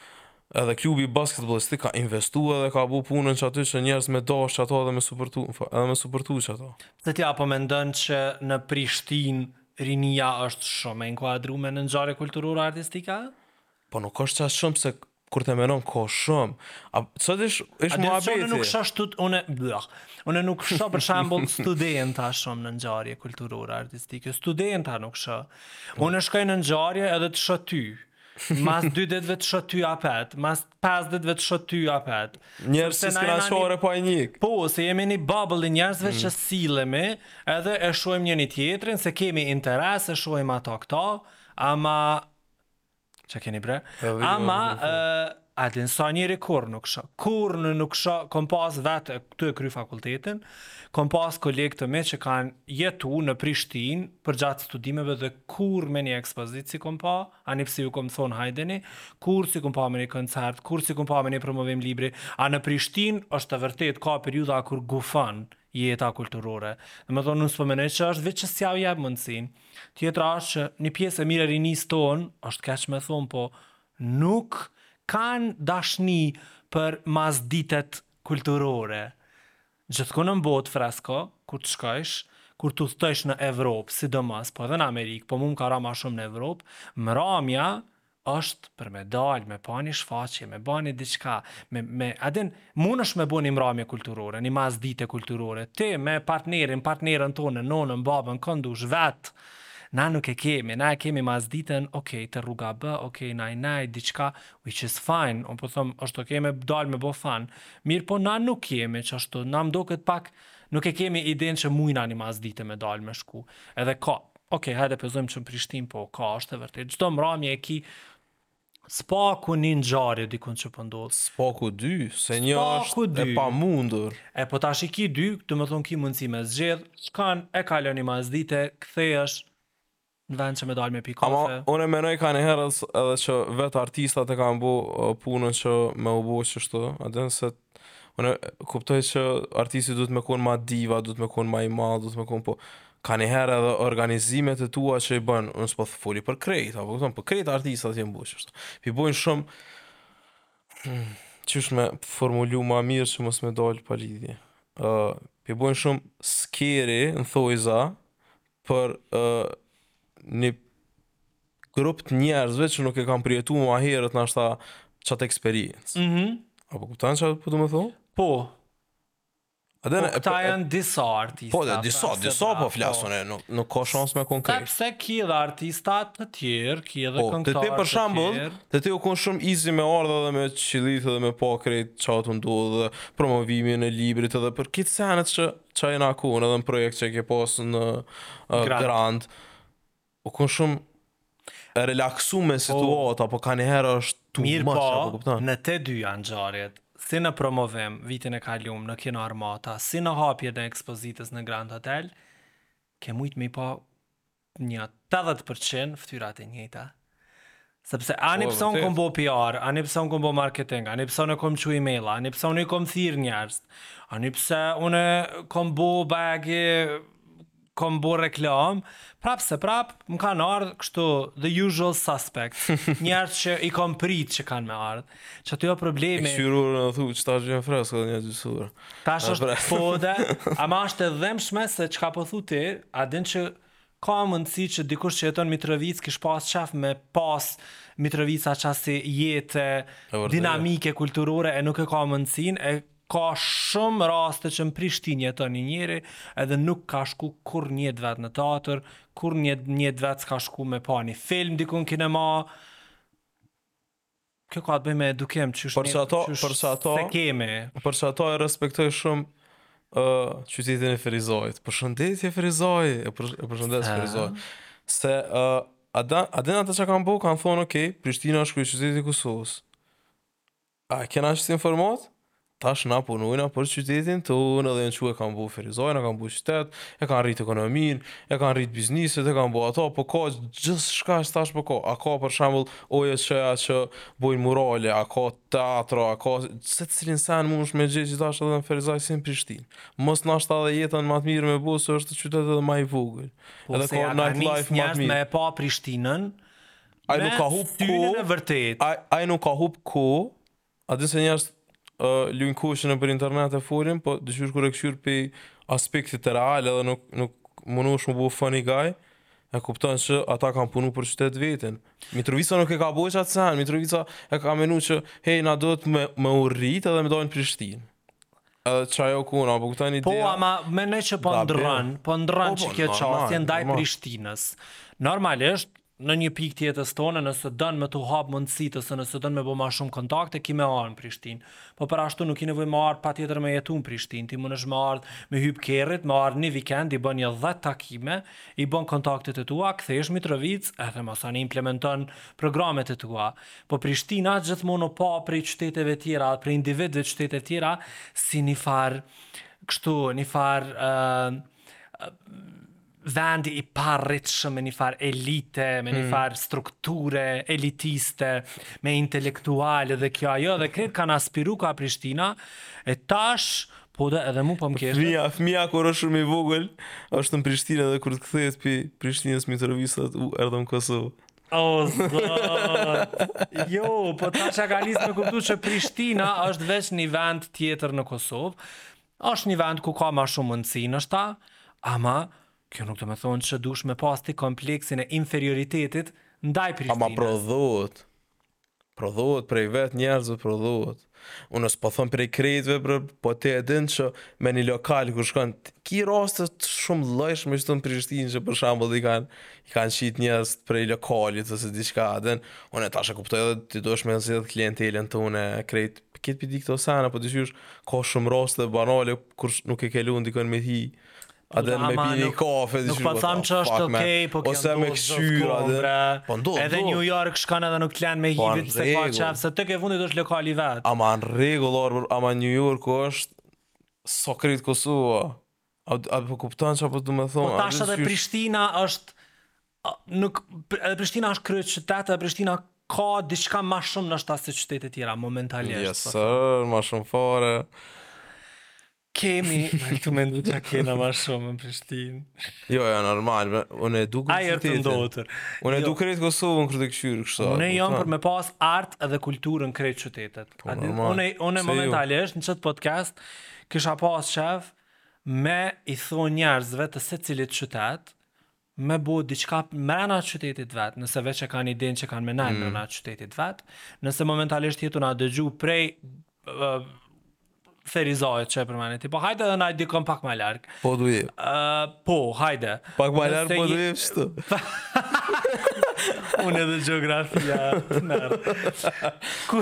edhe klubi i basketbollit ka investu edhe ka bo punën që aty që njerëz me dashtë ata edhe me suportu, edhe me suportu qata. Pse ti a po mendon që në Prishtinë rinia është shumë e inkuadrume në ngjarje kulturore artistike? Po nuk osht qa shum se kur t'e menon ka shum. A po din qysh ish muhabeti. A din se unë nuk shoh shtu unë blah. Unë nuk shoh për shembull studenta shum në ngjarje kulturore artistike. Studenta nuk shoh. Unë shkoj në ngjarje edhe të shoh ty. Mas dy ditëve të shoh ty apet, mas pesë ditëve të shoh ty apet. Njerëz që s'i kam pa, s'po i njoh. Po, se jemi një bubble i njerëzve që sillemi, edhe e shohim njëri tjetrin, se kemi interes, e shohim ato këto, ama Çka keni bre? Ama, a din sa njeri kurrë nuk shoh, kurrë nuk shoh, kom pas, vetë këtu e kry fakultetin, kom pas kolegë të mi që kanë jetu në Prishtinë përgjatë studimeve dhe kurrë me një ekspozitë s'i kom pa, ani pse ju kom thonë hajdeni, kurrë s'i kom pa me një koncert, kurrë s'i kom pa me një promovim libri, a në Prishtinë është e vërtetë ka periudha kur gufon jeta kulturore. Domethënë unë s'po mendoj që është veç që s'jau jep mundësinë. Tjetra është që një pjesë e mirë e rinisë tonë, është keq me thonë, po nuk kanë dashni për masditet kulturore. Gjithkund në botë Fresko, kur të shkojsh, kur të udhëtojsh në Evropë, sidomos, po edhe në Amerikë, po mu më ka ra ma shumë në Evropë, mramja është për me dalë, me pa një shfaqe, me ba një diçka, me, me, a din, munësh me bo një mramje kulturore, një masdite kulturore, ti me partnerin, partneren tonde, nonën, babën, kon dush, vetë, na nuk e kemi, na e kemi masditen, ok, te Rruga B, ok, naj, naj, diçka, which is fine, unë po them, është ok me dalë me bo fun, mirëpo na nuk kemi, që është, na, m'doket pak, nuk e kemi idenë që mujna një masdite me dalë me shku, edhe ka, Ok hajde p'e zojmë që në Prishtinë po ka është e vërtetë Çdo mramje e ki së paku një ngjarje dikun që po ndodh po Së paku dy, se një është e pamundur E po tash i ki dy, domethonë ki mundësi me zgjedh Kah e kalon një masdite, këtej është Në vend që me dalë me pi kafe Ama unë e menoj kanjëherë edhe që vetë artistat e kanë bu punën që me u bu qështu A se Unë kuptoj që artisti duhet me kon ma diva, duhet me kon ma i madh, duhet me kon po kanjëherë edhe organizimet e tua që i bën, unë s'po foli për krejt, a po kupton, për krejt artistat që e bojnë kështu. P'i bojnë shumë hmm, qysh me formulu ma mirë që mos me dalë palidhje. Ë, uh, p'i bojnë shumë scary në thojza për ë uh, një grup të njerëzve që nuk e kanë përjetu më herët nashta qat eksperiencë. Mhm. Mm A po kupton çka po du me thonë? Po. A dhe po, këta po, janë disa artista. Po, dhe disa, pra, disa po, po flasun e nuk, nuk ka shans me konkurru. Sepse ki edhe artista të tjerë, ki edhe po, këngëtarë të tjerë. Po, te ti për shembull, te ti u konë shumë izi me ardhë edhe me qëllu edhe me pa krejt qa po ndodh edhe promovimin e librit dhe për krejt senet që qa i u konë edhe në projekt që ke pasë në uh, Grand. Grand. U kon shumë e relaksume situata, po kanjëherë është tu Mirëpo, në te dyja ngjarjet, si në promovim vitin e kalum në Kino Armata, si në hapjen e ekspozitës në Grand Hotel, ke mujt me i pa një tetëdhjetë përqind fytyrat e njëjta. Sepse ani pse unë kom bo PR, ani pse unë kom bo marketing, ani pse unë kom qu emaila, ani pse unë i kom thirë njerëz, ani pse unë kom bo bajagi, kom bo reklam, prap se prap, më kanë ardhë kështu the usual suspects, njerëz që i kom prit që kanë me ardhë, qaty o problemi... E këshyrur në thu, që ta gjënë fresko dhe një gjësur. Tash është fore, ama është e dhemshme se çka po thu ti, a din që Ka mundësi që dikush që jeton Mitrovicë kish pas qef me pas Mitrovica qasi jete dinamike kulturore e nuk e ka mundësinë e ka shumë raste që në Prishtinë jeton një njeri edhe nuk ka shku kurrë n'jetë t'vet në teatër, kurrë n'jetë t'vet s'ka shku me pa një film diku në kinema. Kjo ka të bëjë me edukim, qysh Për ne, qato, qysh për qato, se kemi. për qato e respektoj shumë ë qytetin e Ferizajt. Përshëndetje Ferizaj, e për, e përshëndes Ah. Ferizaj. Se ë a da- a din ata çka kanë bo, kanë thonë, "Ok, Prishtina është kryeqyteti i Kosovës." E kena qat informatë? Tash na punojna për qytetin tonë edhe jan çu e kan bo Ferizajn e kan bo qytet e kan rrit ekonominë e kan rrit bizniset e kan bo ata po ka gjithçka që tash po ka a ka për shembull OJQ-ja që bojn murale a ka teatro a ka secilin sen mundesh me gjet që tash edhe në ferizaj si në Prishtinë mos nashta edhe jetën ma të mirë me bo se është qytet edhe ma i vogël edhe ka night life ma të mirë me pa Prishtinën ai nuk ka hup kohë ai nuk ka hup kohë A di se njerzt ë lujn koshin nëpër internet e folim po diqysh kur e kqyr pej aspektit real edhe nuk nuk munohesh me u bo funny guy e kupton që ata kan punu për qytet t'vetin Mitrovica nuk e ka bo qat sen Mitrovica e ka menu që hej na duhet me me u rrit edhe me dal në Prishtin edhe qajo u kon a po kupton Po ideja ama menoj që po Gabim. ndrron, po ndrron Po, po, që kjo normal, qasje ndaj normal. Prishtinës. Normalisht Në një pikë t'jetës tone, nëse don me t'u hap mundësitë ose nëse don me bo ma shumë kontakte, ki me ardhë n'Prishtinë. Po përndryshe nuk ki nevojë me ardhë patjetër me jetu n'Prishtinë. Ti munesh me ardhë, me hyp kerrit, me ardhë ni vikend, i bën një dhet takime, i bën kontaktet e tua, kthehesh n'Mitrovicë edhe masani implementon programet e tua. Po Prishtina gjithmonë u pa prej qyteteve tjera dhe prej individëve të qyteteve tjera si nifar kështu, nifar vendi i paarritshëm me një farë elite, me një mm. farë strukture elitiste, me intelektuale dhe kjo ajo dhe krejt kanë aspiru ka Prishtina e tash po dhe edhe mu po m'keshet. Fëmija, fëmija kur është shumë i vogël, është në Prishtina dhe kur kthehet prej Prishtinës n'Mitrovicë thotë, u erdhëm n'Kosovë. O, zot. Jo, po tash ka nisë me kuptu që Prishtina është veç një vend tjetër në Kosovë. Është një vend ku ka ma shumë mundësi ndoshta, ama kjo nuk domethonë që dush me pas ti kompleksin e inferioritetit ndaj Prishtinës. Ama prodhohet. Prodhohet prej vetë njerëzve prodhohet. Unë s'po thëmë prej krejtve bre, po ti e din që me një lokal kur shkon, ki rastet shumë të llojshme qetu në Prishtinë që për shambull i kanë i kanë qitë njerëz prej lokalit ose diçka, a din, unë e tash e kuptoj edhe ti dush me e zgjedh klientelën tane e krejt Këtë pi di këto sana, po dyshoj, ka shumë raste banale, kur nuk e ke lon dikon me hi, A dhe me pi një kafe Nuk po thamë që është okej Po kjo ndodh me kqyr Po ndodh Edhe New York shkon edhe nuk të lenë me hi, po, se ka qef Se tekefundit është lokali i vet Ama në regullë Ama New York është sa krejt Kosova A, a po kupton çfarë po du me thonë? Po tash edhe Prishtina është nuk edhe Prishtina është kryeqytet, edhe Prishtina ka diçka më shumë ndoshta se qytetet tjera momentalisht. Po, po çfarë, më shumë fare. Kemi, këtu mendon që kena ma shumë në Prishtinë. Jo, jo, normal, me, unë e du këtë qytetin. Ajër të ndotur. Unë e jo. du krejt Kosovën kur ta kqyr, kështu. Unë jam për me pas artë edhe kulturë n'krejt qytetet. Po, normal. Unë momentalisht, në qet podcast, kisha pas qef, me i thonë njerëzve të secilit qytet me bo diçka mrena qytetit vet, nëse veç e kanë idenë që kanë menu mm. mrena qytetit vet, nëse momentalisht je tu na dëgju prej uh, Ferizajt që e përmende ti, po hajde gjejna një dikon pak ma larg. Po, duji. Uh, po, hajde. Pak më larg po dhe kështu. Unë edhe gjeografia tmerr. Ku...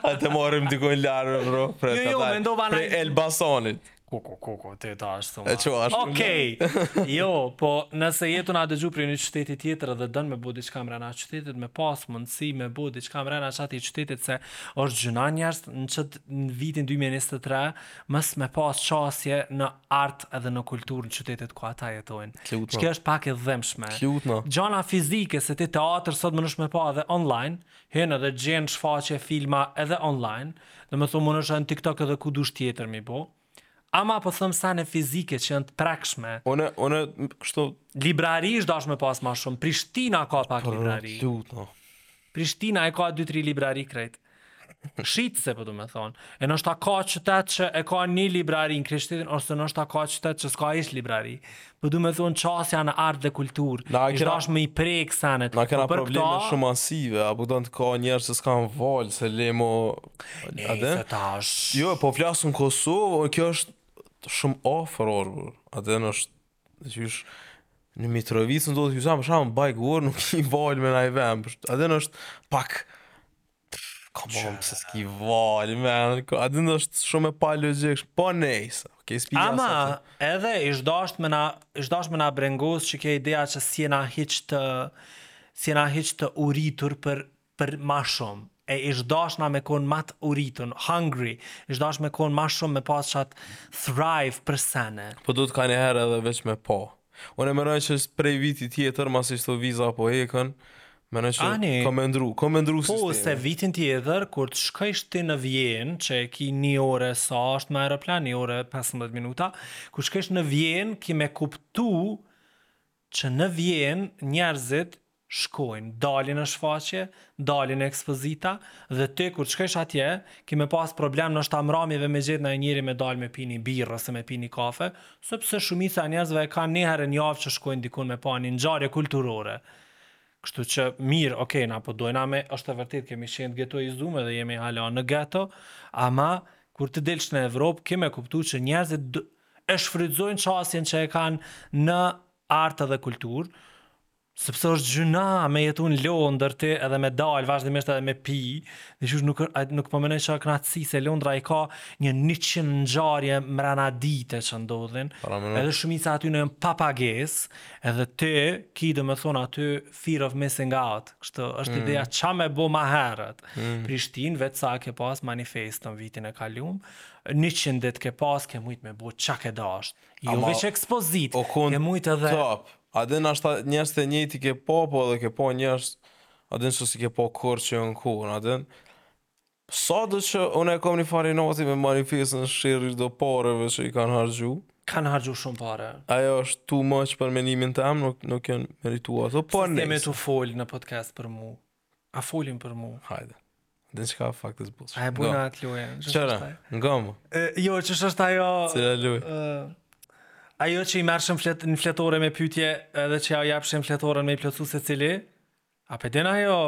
A të marrim dikon larg, bro. Prej, jo, jo, mendova në... Prej Elbasanit. Ku, ku, ku, ku, të jetë ashtë të marë. E që ashtë. Okej, okay. jo, po nëse je tu na dëgju prej një qyteti tjetër dhe don me bo diçka mrena qytetit, me pas mundësi me bo diçka mrena qati qytetit se është gjynah njerëz në qet në vitin 2023, mos me pas qasje në art edhe në kulturë në qytetet ku ata jetojnë. Që kjo është pak e dhëmshme. Gjana fizike se ti teatër sot më nëshme pa edhe online, hynë edhe gjenë shfaqe filma edhe online, dhe më thumë më nëshme në TikTok edhe ku dush tjetër mi bo. Ama po thëmë sa në fizike që janë të prekshme. One, one, kështu... Librari është dash me pas ma shumë. Prishtina ka pak Për, librari. Lutno. Prishtina e ka dy tri librari krejt. Shitëse, po du me thonë. E nështë ta ka qytet që e ka një librari në krejt qytetin, ose nështë ta ka qytet që s'ka hiç librari. Po du me thonë qasja në art dhe kulturë. Na kena, është me i prekë senet. Na kena po probleme këta... shumë asive, apo të në të ka njerëz që s'kanë valë, se lemo... Ne, adhe? se ta është... Jo, po flasë në Kosovë, kjo është shumë ofër, orë, a din nështë... Edhe qysh në Mitrovicë, në do pjesa, për shembull, Bajgorë, nuk ki valë në naj ven, për shembull, a din është pak, come on pse s'ki valë, men, a din është shumë e palogjikshme po nejse, ok, s'pi jasë, ama, edhe ish dasht me na, ish dasht me na brengos që ke ideja që s'jena hiq të, s'jena hiq të uritur për për ma shum e ish dasht na me kon ma t'uritun hungry ish dash me kon ma shum me pas qat drive për sene. Po duhet kaniherë edhe veq me pa. Unë menoj që prej viti tjetër masi qeto viza po heken menoj që Ani, kom me ndru ka me ndru po, sistemi. Po se vitin tjetër kur të shkojsh ti në Vjenë që e ki një orë sa është me aeroplan një orë e pesëmbëdhjetë minuta kur shkojsh në Vjenë ki me kuptu Që në Vjenë njerëzit shkojnë, dalin në shfaqje, dalin në ekspozita, dhe ti kur të shkosh atje, ke me pas problem ndoshta mramjeve me gjetë ndonjë njeri me dalë me pi një birrë ose me pi një kafe, sepse shumica e njerëzve e kanë një herë në javë që shkojnë dikun me pa një ngjarje kulturore. Kështu që mirë, ok, na po dojna me, është e vërtetë kemi qenë të getoizumë edhe jemi hala në geto, ama kur të delsh në Evropë ke me kuptu që njerëzit e shfrytëzojnë qasjen që e kanë në art dhe kulturë, sepse është gjynah me jetu në Londër ti edhe me dalë vazhdimisht edhe me pi, dhe qysh nuk, nuk po menoj që knaqesh se Londra i ka një 100 ngjarje mrena dite që ndodhin, pra, edhe shumica aty janë pa pagesë, edhe ti ki domethonë aty fear of missing out, kështu është mm. ideja qa me bo ma herët, mm. Prishtin vetë sa ke pas Manifestën vitin e kalumë, Njëqind dit ke pas ke mujt me bo ça ke dasht jo veq ekspozit ke mujt edhe. O kon top a din ashta njerz te njejt i ke pa po edhe ke pa njerz a din se s'i ke pa kurr që jon kurr a din sado që un e kom nifar inati me Manifestën për sherri të do pareve që i kan harxhu kan harxhu shum pare ajo është too much për mendimin tem nuk nuk jon meritu ato po nejse. S'kemi tu fol në podcast për mu. A folmi për mu? Hajde. Dhe në fakt. A e bojna atë lojën. Qëra, nga mu. Jo, qysh është ajo... Cila lojë. Ajo që i merrshëm flet, në fletore me pytje edhe që ja japshëm fletoren me i plotësu secili. A pe din ajo...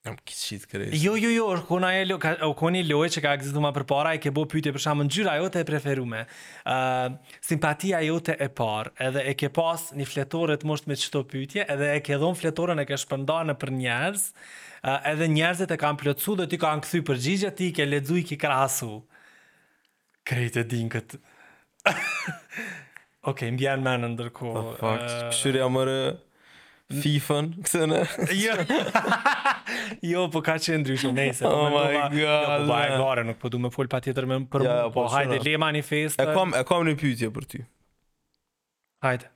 Jam kiçit kërësi. Jo, jo, jo, është konë e lo, ka, o kon ni lojë që ka ekzistu ma përpara, e ke bo pytje për shembull ngjyra jote e preferume. Uh, simpatia jote e parë, edhe e ke pas një fletore të moshtme qëto pytje, edhe e ke dhonë fletoren e ke shpërnda nëpër njerëz, uh, edhe njerëzit e kanë plotësu dhe t'i kanë kthy përgjigjet, ti i ke lexu i ke krahasu. Krejt e din këtë. Ok, m'bjen n'mend ndërkohë. Në fakt, uh... këshirja më re FIFA-n këtë në. jo. jo, po ka qenë ndryshe nëse. Oh my lova, god. Jo, po vaj po, gare, nuk po du me fol patjetër më për ja, mua. Po, po hajde le manifeste. E kam e kam një pyetje për ty. Hajde.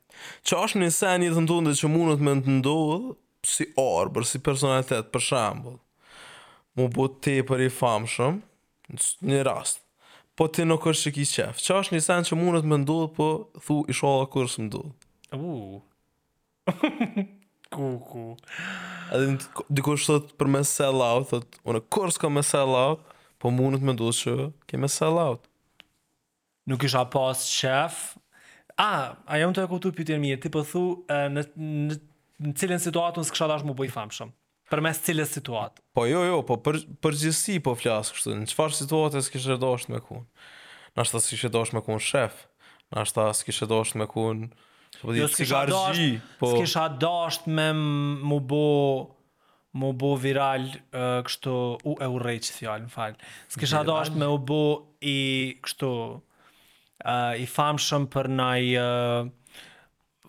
Ça është një sen n'jetën tënde që mundet me të ndodhë si Arbër, si personalitet, për shembull, mu bo tepër i famshëm, një rast, po ti nuk është që ki qef. Ça është një sen që mundet me ndodhë, po thu ishalla kurrë s'më ndodhë. Uuh. Ku ku. Edhe dikush thot për me sell out, thot unë kurrë s'kam me sell out, po mundet me ndodhë që ke me sell out. Nuk kisha pas qef. Ah, a jam tu e kuptu pyetjen mirë, ti po thu në në në cilën situatë unë s'kisha dashtë mu bo i famshëm? Përmes cilës situatë? Po jo jo, po në përgjithësi po flas kështu, në çfarë situate s'kishe dashtë me kon? Nashta s'kishe dashtë me kon shef, nashta s'kishe dashtë me kon, ç'po di, cigarxhi, po. Jo, s'kisha dashtë, s'kisha dashtë me mu bo Mu bo viral kështu u e urrejq fjalë, më fal. S'kisha dashtë me u bo i kështu i famshëm për naj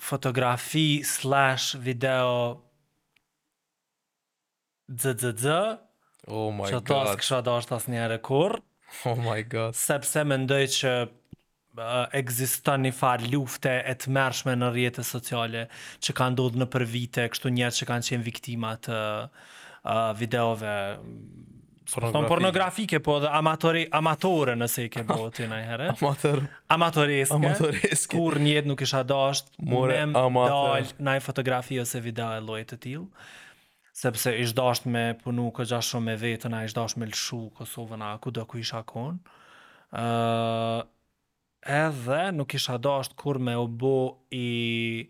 fotografi slash video xxx. Oh my god. Qëta s'kisha dashtë asnjëherë kurrë. Oh my god. Sepse mendoj që Ekziston një farë lufte e tmerrshme në rrjete sociale që ka ndodhë nëpër vite, kështu njerëz që kanë qenë viktima të videove pornografike, po edhe amatore nëse i ke bo ti najherë. Amator. Amatoreske. Amatoreske. Kurrë n'jetë nuk kisha dashtë, more amator, me m'dal naj fotografi ose video e llojit të tillë. sepse ish dasht me punu goxha shumë me vetën, a ish dasht me lëshu Kosovën a kudo ku isha kon. Uh, edhe nuk kisha dasht kurrë me u bo i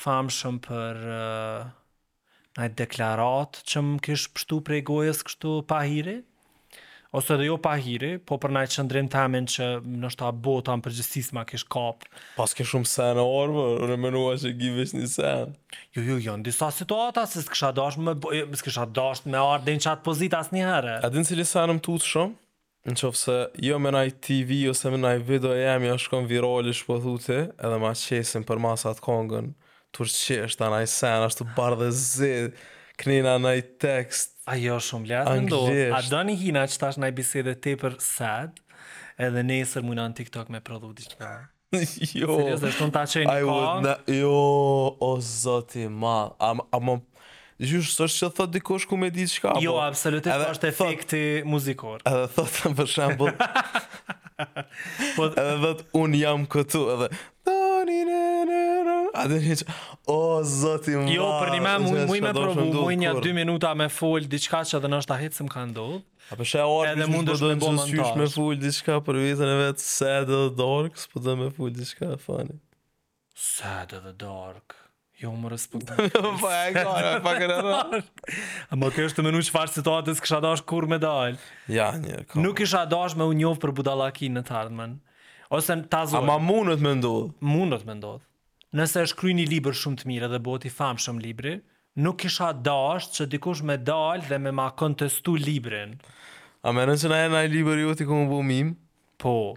famshëm për uh, naj deklaratë që më kish pështu prej gojës kështu pahiri, Ose dhe jo pahiri, po për naj qëndrim temin që noshta bota në përgjithësi s'ma kish kap. Paske shumë sene ore, po, unë menova që ki veç një sen. Jo, jo, jo, në disa situata se s'kisha dash me, jo, s'kisha dash me ardhë dhe në qatë pozitë asnjëherë. A din cili sen më tut shumë? Në qoftë se jo me naj TV ose me naj video e jemja a shkon virali ç'po thu ti edhe ma qesin përmas atë kongën. Turqisht, a naj sen, ashtu bardhë e zi, knina naj tekst. Ajo shumë lehtë me ndodhë, a doni hina qitash naj bisedë tepër sad, edhe nesër mujna në TikTok me prodhu diqka. jo, Serioz, dhe shumë ta qenë një kohë. Jo, o zoti madh, a, a më Qysh, s'është që thot dikush ku me di çka, po. Jo, absolutisht edhe, është efekti thot, muzikor. Edhe thot për shembull. po edhe thot un jam këtu, edhe A dhe një që, o, zoti madh... Jo, për një me, mu, mu me provu, mu një dy minuta me fol diçka që dhe noshta hiç s'më ka ndodhë. A po sheh ore, edhe mund është me bo montazh. me fol diçka për veten e vetë, sad edhe dark, kësë për dhe me fol diçka fani. Sad edhe dark. Jo më rës për gëmë. Po e gara, pa kërë edhe. Amo kesh tu menu çfarë situate s'kisha dash kurrë me dalë. Ja, një, kom. Nuk isha dash me u njoftë për budalaki në të ardhmen. Ose në tazor. A ma mundët me ndodhë? Mundët me ndodhë. Nëse është kry një libër shumë të mirë dhe boni famë shumë libri, nuk isha dash që dikush me dalë dhe me ma kontestu librin. Amo nëse naj, naj libër ju ta kem bo mim? Po.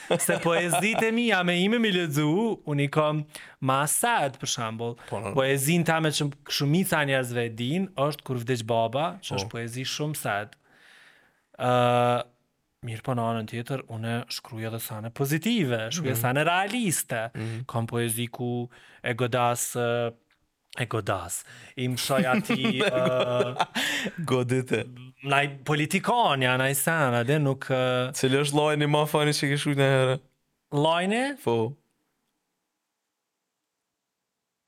Se poezitë e mia me m'i, me m'i lexu, unë i kam ma sad, për shambull. Po, po. Poezinë teme që shumica njerëzve e din, është kur vdiq baba, që po. është poezi shumë sad. Uh, mirëpo në anën tjetër, unë shkruj edhe sene pozitive, shkruj mm. sene realiste. Mm. Kam poezi ku e godas uh, E godas. I mshoj atij... Godite. Naj politikon, ja, naj sen, a di, nuk... Cili është lajni ma fani që ke shkru najherë? Lajni? Po.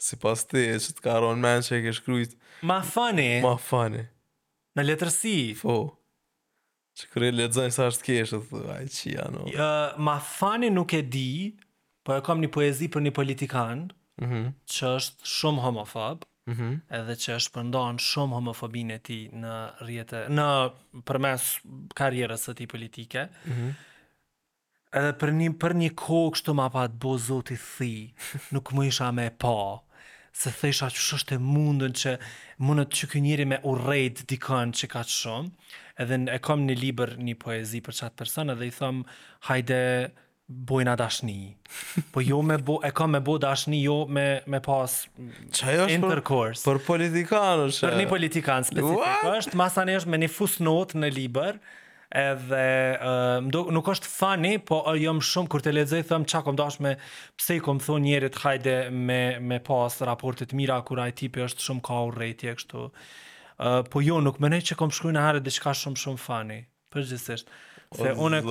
Sipas teje që të ka ra n'men që e ke shkrujt... Ma fani? Ma fani. Në letërsi? Po. Që kur e lexoj sa është kesh, thu, aj që janë. Uh, ma fani nuk e di, po e kam një poezi për një politikan, mm -hmm. që është shumë homofob, mm -hmm. edhe që e shpërndon shumë homofobinë e tij në rrjete, nëpërmes karrierës së tij politike, mm -hmm. Edhe për një për një kohë kështu ma pat bo Zoti tëri nuk më isha me pa se thësha qysh është e mundun që mundet që ky njeri me urrejt dikon kaq shumë edhe e kam në libër një poezi për çat person edhe i thom hajde bojna dashni po jo me bo e kam me bo dashni jo me me pas intercourse. Për politikan është? Për një politikan specifik është, masanej me një fusnotë në libër Edhe nuk është funny, po shumë kur e lexoj them çka kom dash me pse i kom thon njerit hajde me me pas raporte të mira kur ai tipi është shumë ka urrejtje kështu. Uh, po jo, nuk menoj që kom shkru najherë diçka shumë shumë funny. Përgjithsisht. Se unë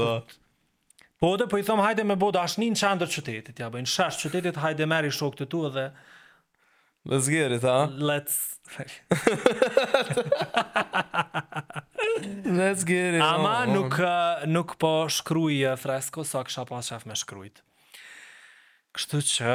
Po edhe po i thom hajde me bo dashni n'qendër qytetit, ja bojna n'shesh qytetit, hajde merri shokët e tu edhe... Let's get it, ha? Let's... Let's get it, Ama oh, oh. nuk, eh, nuk po shkruj eh, fresko, sa kisha pas qef me shkrujt. Kështu që,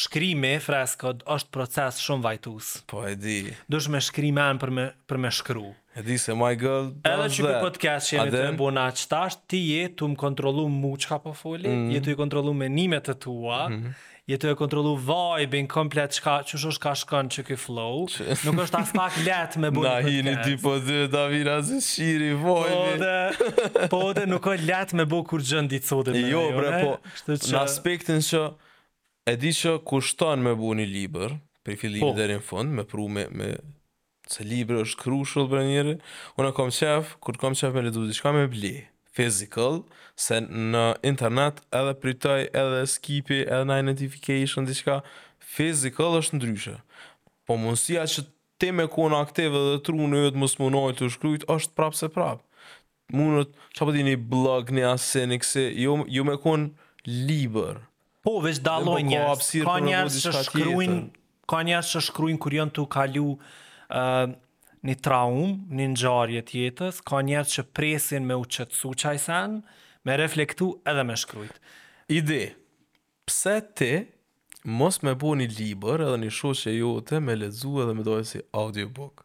Shkrimi fresko është proces shumë vujtës. Po e di. Duhesh me shkri men për me për me shkru. E di se my girl does that. Edhe që ky podcast që jemi tu e bo na qetash ti je tu më kontrollu mu çka po foli, je tu i kontrollu menimet e tua, je tu e kontrollu vibe-in komplet çka qysh osht ka shkon qeky flow, nuk është aspak leht me bo një podcast. Na hini dy po dy, ta vrasim shpirt vibe-i. Po dhe po dhe nuk është leht me bo kurrgjë ditëve t'sodit. Jo bre po në aspektin që E di çka kushton me bo një libër, prej fillimi deri në fund, me pru me, me, se libri është crucial për njeri, unë kam qef, kur kam qef me lexu diçka me ble, physical, se në internet edhe priton, edhe skip, edhe naj notification diçka, physical është ndryshe. Po mundësia që ti me kon aktiv edhe truni yt mos munoj të shkrujt është prapëseprapë. Munet, ça po di, ni bllog, ni ese, ni kësi, jo jo me kon libër. Po veç dallojnë njerëz, ka njerëz që shkruajnë, ka njerëz që shkruajnë kur janë tu kalu ë uh, një traumë, një ngjarje të jetës, ka njerëz që presin me u qetësu qaj sen, me reflektu edhe me shkrujt. Ide, pse ti mos me bo një libër edhe një shoqe jote me lexu edhe me dal si audiobook?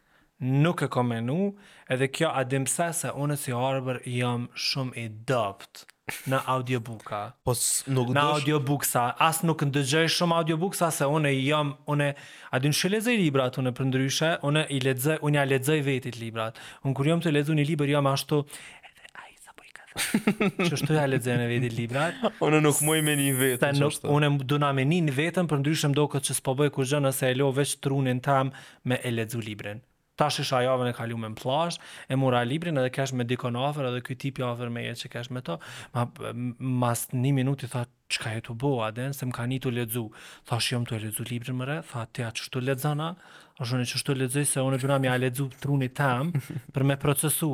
Nuk e kam menu edhe kjo a din pse se unë si Arbër jam shumë i dobët në audiobuka Po nuk në audiobuksa as nuk ndëgjoj shumë audiobuksa se unë jam unë a din qysh i lexoj librat unë për ndryshe unë i lexoj unë ja lexoj vetit librat unë kur jam tu lexu një libër jam ashtu Qeshtu ja lexoj vetit librat. Unë nuk muj me ni vetën. Nuk, unë dona me ni vetën, përndryshe më doket që s'po bëj kurrgjë nëse e lo veç trunin tem me e lexu librin. Tash isha javën e kalume në plazh, e mora librin edhe kesh me dikon afër edhe ky tipi afër meje që kesh me ta, ma, mas një minuti tha, çka je tu bo, a din, se më ka ni tu lexu. Thash, jom tu e lexu librin more, tha, ti a kështu lexon a, a unë kështu lexoj, se unë e du me ma lexu truni tem, për me procesu,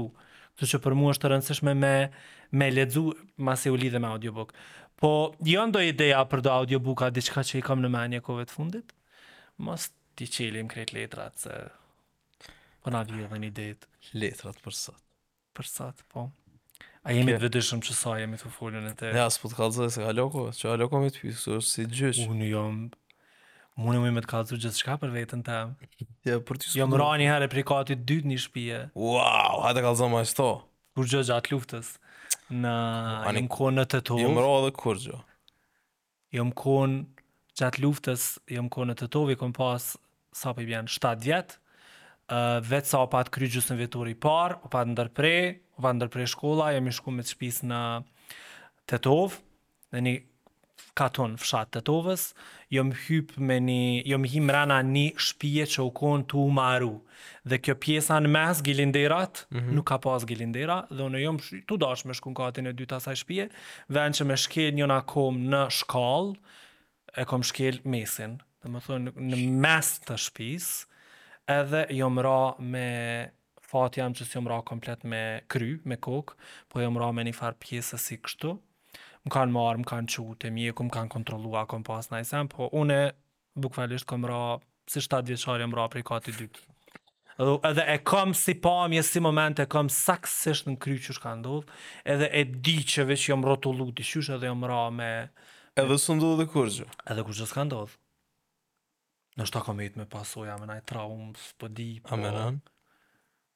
kështu që për mu është të rëndësishme me, me lexu, masi u lidhëm me audiobook. Po, janë do ideja për do audiobooka, diçka që i kam në menje kohëve të fundit, mas T'i çelim krejt letrat se po na vjedhin idetë. Letrat për sot. Për sot, po. A jemi të vetëdijshëm që sa jemi tu fol ne të? Ja, s'po të kallëzoj se çka do që, çka do që me të pyet, është si gjyq. Unë jam, muj me me të kallëzu gjithçka për veten tem. Ja, për ty s'po. Jam ra një herë prej katit dytë ni shpije. Wow, hajde kallëzoma qito. Kurgjë gjatë luftës, në, jam kon në Tetovë. Jam ra edhe kurgjë. Jom kon gjatë luftës jom kon në Tetovë i kom pas sa po i bjen shtatë vjet veç sa u pat kry gjysmëvjetori i parë u pat ndërpre u pat ndërpre shkolla jemi shku me t'shpisë në Tetovë në ni katun fshat Tetovës jom hyp në ni jom hi mrena ni shpije që u kon tu u marue Dhe kjo pjesa në mes gilinderat, mm -hmm. nuk ka pas gilindera dhe unë jom tu dash me shku n'katin e dytë t'asaj shpije, vend që me shkel njëna komë në shkallë, e kom shkel mesin, domethonë në mes të shpisë, edhe jom ra me fat jam që s'jom ra komplet me kry, me kokë, po jom ra me një farë pjesë si kështu, më kanë marrë, më kanë çu te mjeku, më kanë kontrollu, kom pas në po une Bukvalisht kam ra si shtatë vjeçar jam ra prej kati dytë. Edhe edhe e kam si pamje si moment e kam saksisht në kry qysh ka ndodh, edhe e di që veç jam rrotullu diqysh edhe jam ra me Edhe s'të ndodhi kurgjë. Edhe kurgjë s'ka ndodh. Ndoshta kam met me pasoja me naj traumë, s'po di, po. Amenan.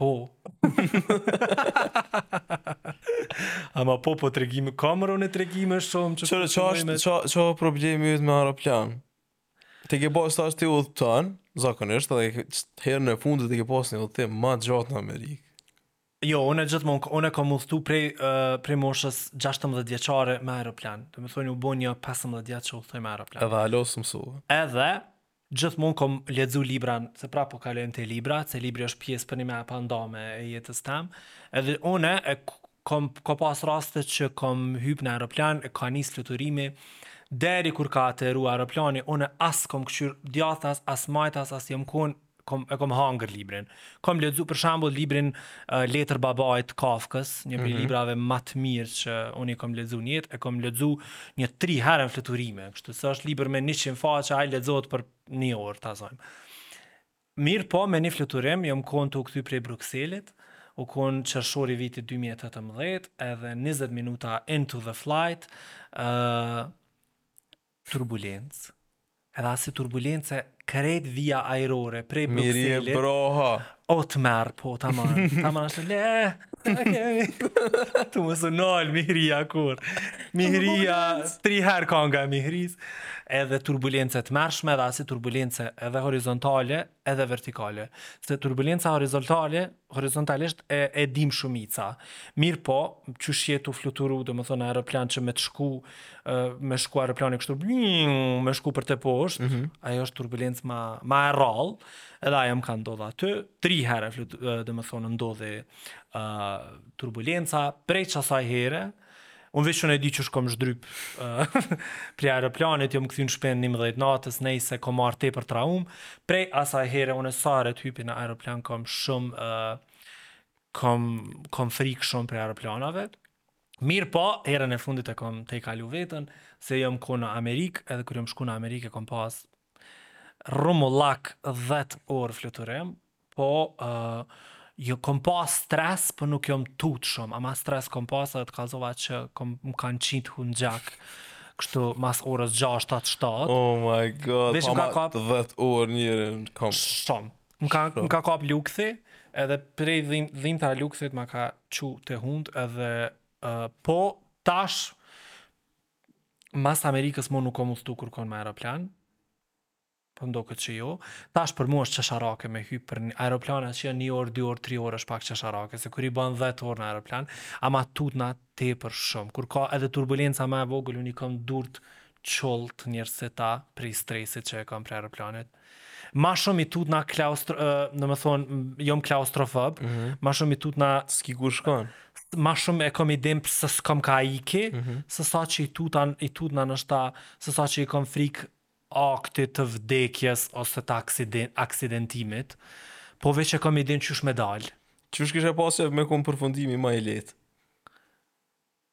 Po. Ama po po tregime, kam edhe unë tregime shumë që Çfarë çfarë çfarë problemi yt me aeroplan? Ti ke pas tash ti udhëton, zakonisht edhe herën e fundit ti ke pas një udhëtim më gjatë në Amerikë. Jo, unë gjithmonë unë kam udhëtu prej uh, prej moshës 16 vjeçare me aeroplan. Domethonë u bon një 15 vjet që udhëtoj me aeroplan. Edhe hala s'u mësu. Edhe Gjithmonë kom lexu libra se prap po kalojmë te librat, se libri është pjesë përnime e pandame e jetës tem, edhe une e kom ka pas raste që kom hyp në aeroplan e ka nis fluturimi deri kur ka ateru aeroplani une as s'kom kqyr djathtas as majtas as s'jom kon e kom hangër librin Kom lexu për shembull librin uh, Letër babait të Kafkës, një prej mm -hmm. librave ma të mirë që unë i kom lexu në jetë, e kom lexu një 3 herë në fluturime, kështu s'është libër me 100 faqe, ai lexohet për 1 orë, ta thojmë. Mirëpo me një fluturim, jam konë tu u kthy prej Brukselit, u konë qershori i vitit 2018, edhe 20 minuta into the flight, uh, Turbulencë, edhe asi turbulencë, krejt vija ajrore prej Brukselit. Miri e broha. O të merë, po, ta marë. Ta marë është, le, ta kemi. Tu më su nalë, Mihria, kur Mihria, tri herë kanga Mihries. Edhe turbulencë e tmerrshme, edhe asi turbulencë edhe horizontale, edhe vertikale. Se turbulenca horizontale, horizontalisht e e dim shumica. Mirëpo, qysh je tu fluturu, domethonë aeroplan që me të shku, me shku aeroplani kështu, me shku për teposhtë, mm -hmm. ajo është turbulencë ma, ma e rallë, edhe ajo më ka ndodh aty, tri herë, domethonë, ndodhi uh, turbulenca, prej qasaj here, Unë veq unë e di qysh kom zhdryp prej aeroplanit, jom kthy në shpi në njëmbëdhjetë natës, nejse kom marrë tepër traumë. Prej asaj here unë sa herë të hypi në aeroplan kom shumë kom kom frikë shumë prej aeroplanave. Mirëpo, herën e fundit e kom tejkalu veten, se jom kon në Amerikë, edhe kur jom shku në Amerikë e kom pas Rrumullak dhetë orë fluturim, po jo kom pas stres, po nuk jom tut shumë, ama stres kom pas edhe të kallzova që kom më kanë qit hundt gjak kështu mas orës 6-7, 7. Oh my god, Vesh, pa ka 10 orë njëri kom. Shumë. Më ka më ka kap lukthi, edhe prej dhim, dhimtës lukthit më ka çu te hunda edhe uh, po tash Mas Amerikës mo nuk kom udhëtu kurrkun me aeroplan, po ndoket që jo. Tash për mu është qesharake me hy për aeroplana që janë një orë, dy orë, tri orë është pak qesharake, se kur i ban 10 orë në aeroplan, ama tutna tepër shumë. Kur ka edhe turbulenca ma e vogël, unë i kom durt qullt djersita prej stresit që e kam prej aeroplanit. Ma shumë i tutna klaustro, uh, domethonë, jom klaustrofob, mm -hmm. ma shumë i tutna... S'ki ku shkon? Ma shumë e kom idenë pse s'kom ka iki, mm -hmm. se sa që i tutna, i tutna noshta, se sa që i kom frik aktit të vdekjes ose të aksident, aksidentimit, po veç e kom idenë qysh me dalë. Qysh kish pasë me kon përfundimi ma i lehtë?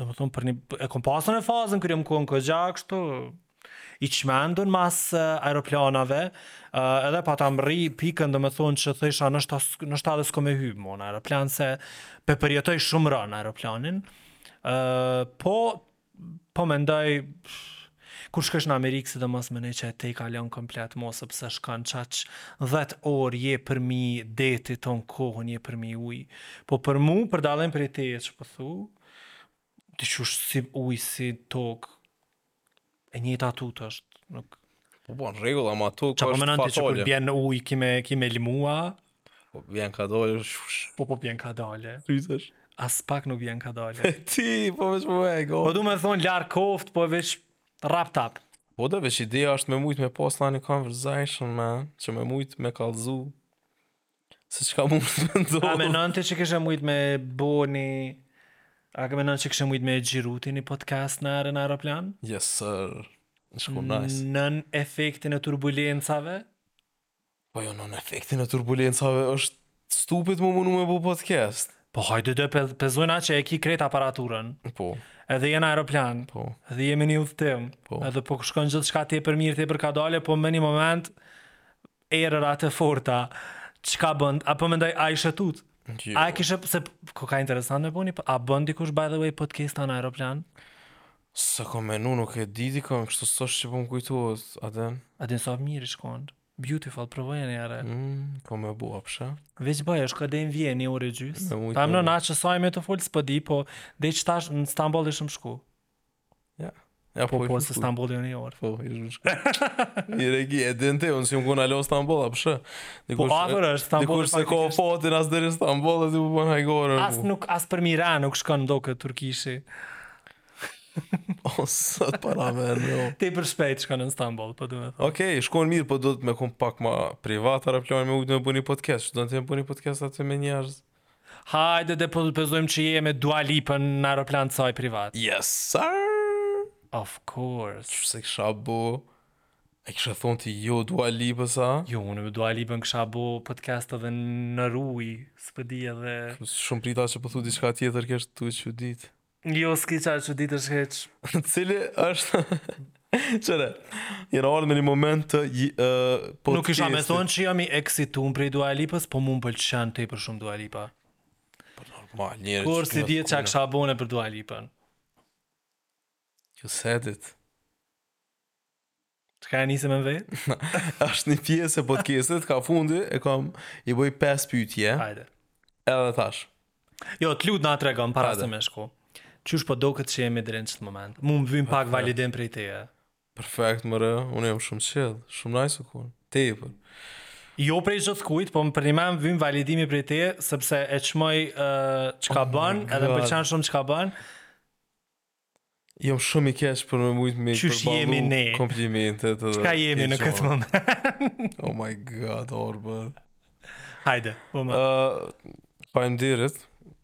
Domethonë për një... E kom pas një fazë kur jom kon kogja kështu... I çmendun mas uh, aeroplanave, uh, edhe pata mrri pikën domethonë që thojsha noshta, noshta edhe s'ko me hy mo në aeroplan, se p'e përjetoj shumë rën aeroplanin, uh, po, po mendoj, Kur shkosh në Amerikë sidomos me ne që e tejkalon komplet mo sepse shkon çaq dhet orë je përmi deti ton kohën je përmi ujë po për mu për dallim prej teje që po thu dikysh si ujë si tokë e njëjta tut është nuk Po po në rregull ama tokë është fatale. Çfarë po mendon ti që kur bjen n'uj ki me ki me lmua Po bjen kadalë. Po po bjen kadalë. Frytësh. Aspak nuk bjen kadalë. Ti po veç po e go. Po domethon larg qoft, po veç rap tap. Po do veç ideja është me mujt me pas tani conversation man, që me mujt me kallzu. Se çka mund të ndodh. A mendon ti që kishe mujt me bo ni A mendon që kishe mujt me xhiru ti një podcast në aer në aeroplan? Yes sir. Shum nice. Nën efektin e turbulencave? Po jo, nën efektin e turbulencave është stupid me u munu me bu podcast. Po hajde de pe, pe zojna që e ki krejt aparaturën. Po. Edhe je në aeroplan. Po. Edhe je n'një udhëtim. Po. Edhe po shkon gjithçka tepër mirë, tepër kadale, po me një moment era t'forta. Çka bën, a po mendon a ishe tut. Jo. A e kishe, se koka interesant me bu ni, a ka bën dikush by the way podcast në aeroplan? S'kam menu nuk e di dikon kështu s'osh që po më kujtohet Adin. Adin sa mirë i shkon. Beautiful provoje një herë. Mmm po me bo apsha. Veç boje shko deri në Vjenë një orë e gjys. Me mujt. Pa mnona që sa me të fol s'po di po deri qetash në Stamboll ishëm shku. Jo. Jo po po se Stamboll jo një orë. Po ishëm shku. Një regi e din ti unë si unë kona lo Stamboll a pëshë. Po afër është Stamboll. Dikush se ka fatin as deri Stamboll asi po bëj hajgare. As nuk as për mirë nuk shkon me këtë Turkishi. O, sot para me e njo. Tepër shpejt shkon në Istanbul, po du me thonë. Okej, okay, shkon mirë, po duhet me kon pak ma privat, aeroplan me mujt me bu një podcast, që duhet me bu një podcast aty me njerëz. Hajde de po e zojmë që je me Dua Lipa në aeroplan të saj privat. Yes, sir! Of course. Qysh s'e kisha bu, i kisha thonë ti jo Dua Lipës a? Jo, unë me Dua Lipën kisha bu podcast edhe në rui, s'po di edhe... Shumë prita që po thu diçka tjetër kesh tu çuditë. Jo, s'ki ça çuditesh hiç. Cili është... Qëre, i rarë në një moment të uh, po Nuk kisha me thonë që jam i eksitun prej Dua Lipës, po mu m'pëlqen tepër shumë Dua Lipa. Po normal, njeri Kur s'dihet çka kisha bo une për Dua Lipën. You said it. Çka e nisim e vetë? është një pjesë e podcastit, ka fundi, e kam, i bëj 5 pyetje. Hajde. Edhe thash. Jo, të lutë na tregon para se me shku. Qysh po do këtë që jemi dherin që të moment? Mu më vynë pak validim për i teje. Perfekt, mërë, unë jam shumë qëllë, shumë najsë u kunë, te i për. Jo prej gjithë kujtë, po më për një me më vynë validimi për i teje, sepse e qëmoj uh, që ka oh bënë, edhe më përqanë shumë që ka bënë. Jam shumë i keq për me mujtë me i Qysh përbalu jemi ne? komplimentet edhe Qka jemi keq në këtë gjonë. moment? Oh my god, or bër. Hajde, po më. Uh, Faleminderit.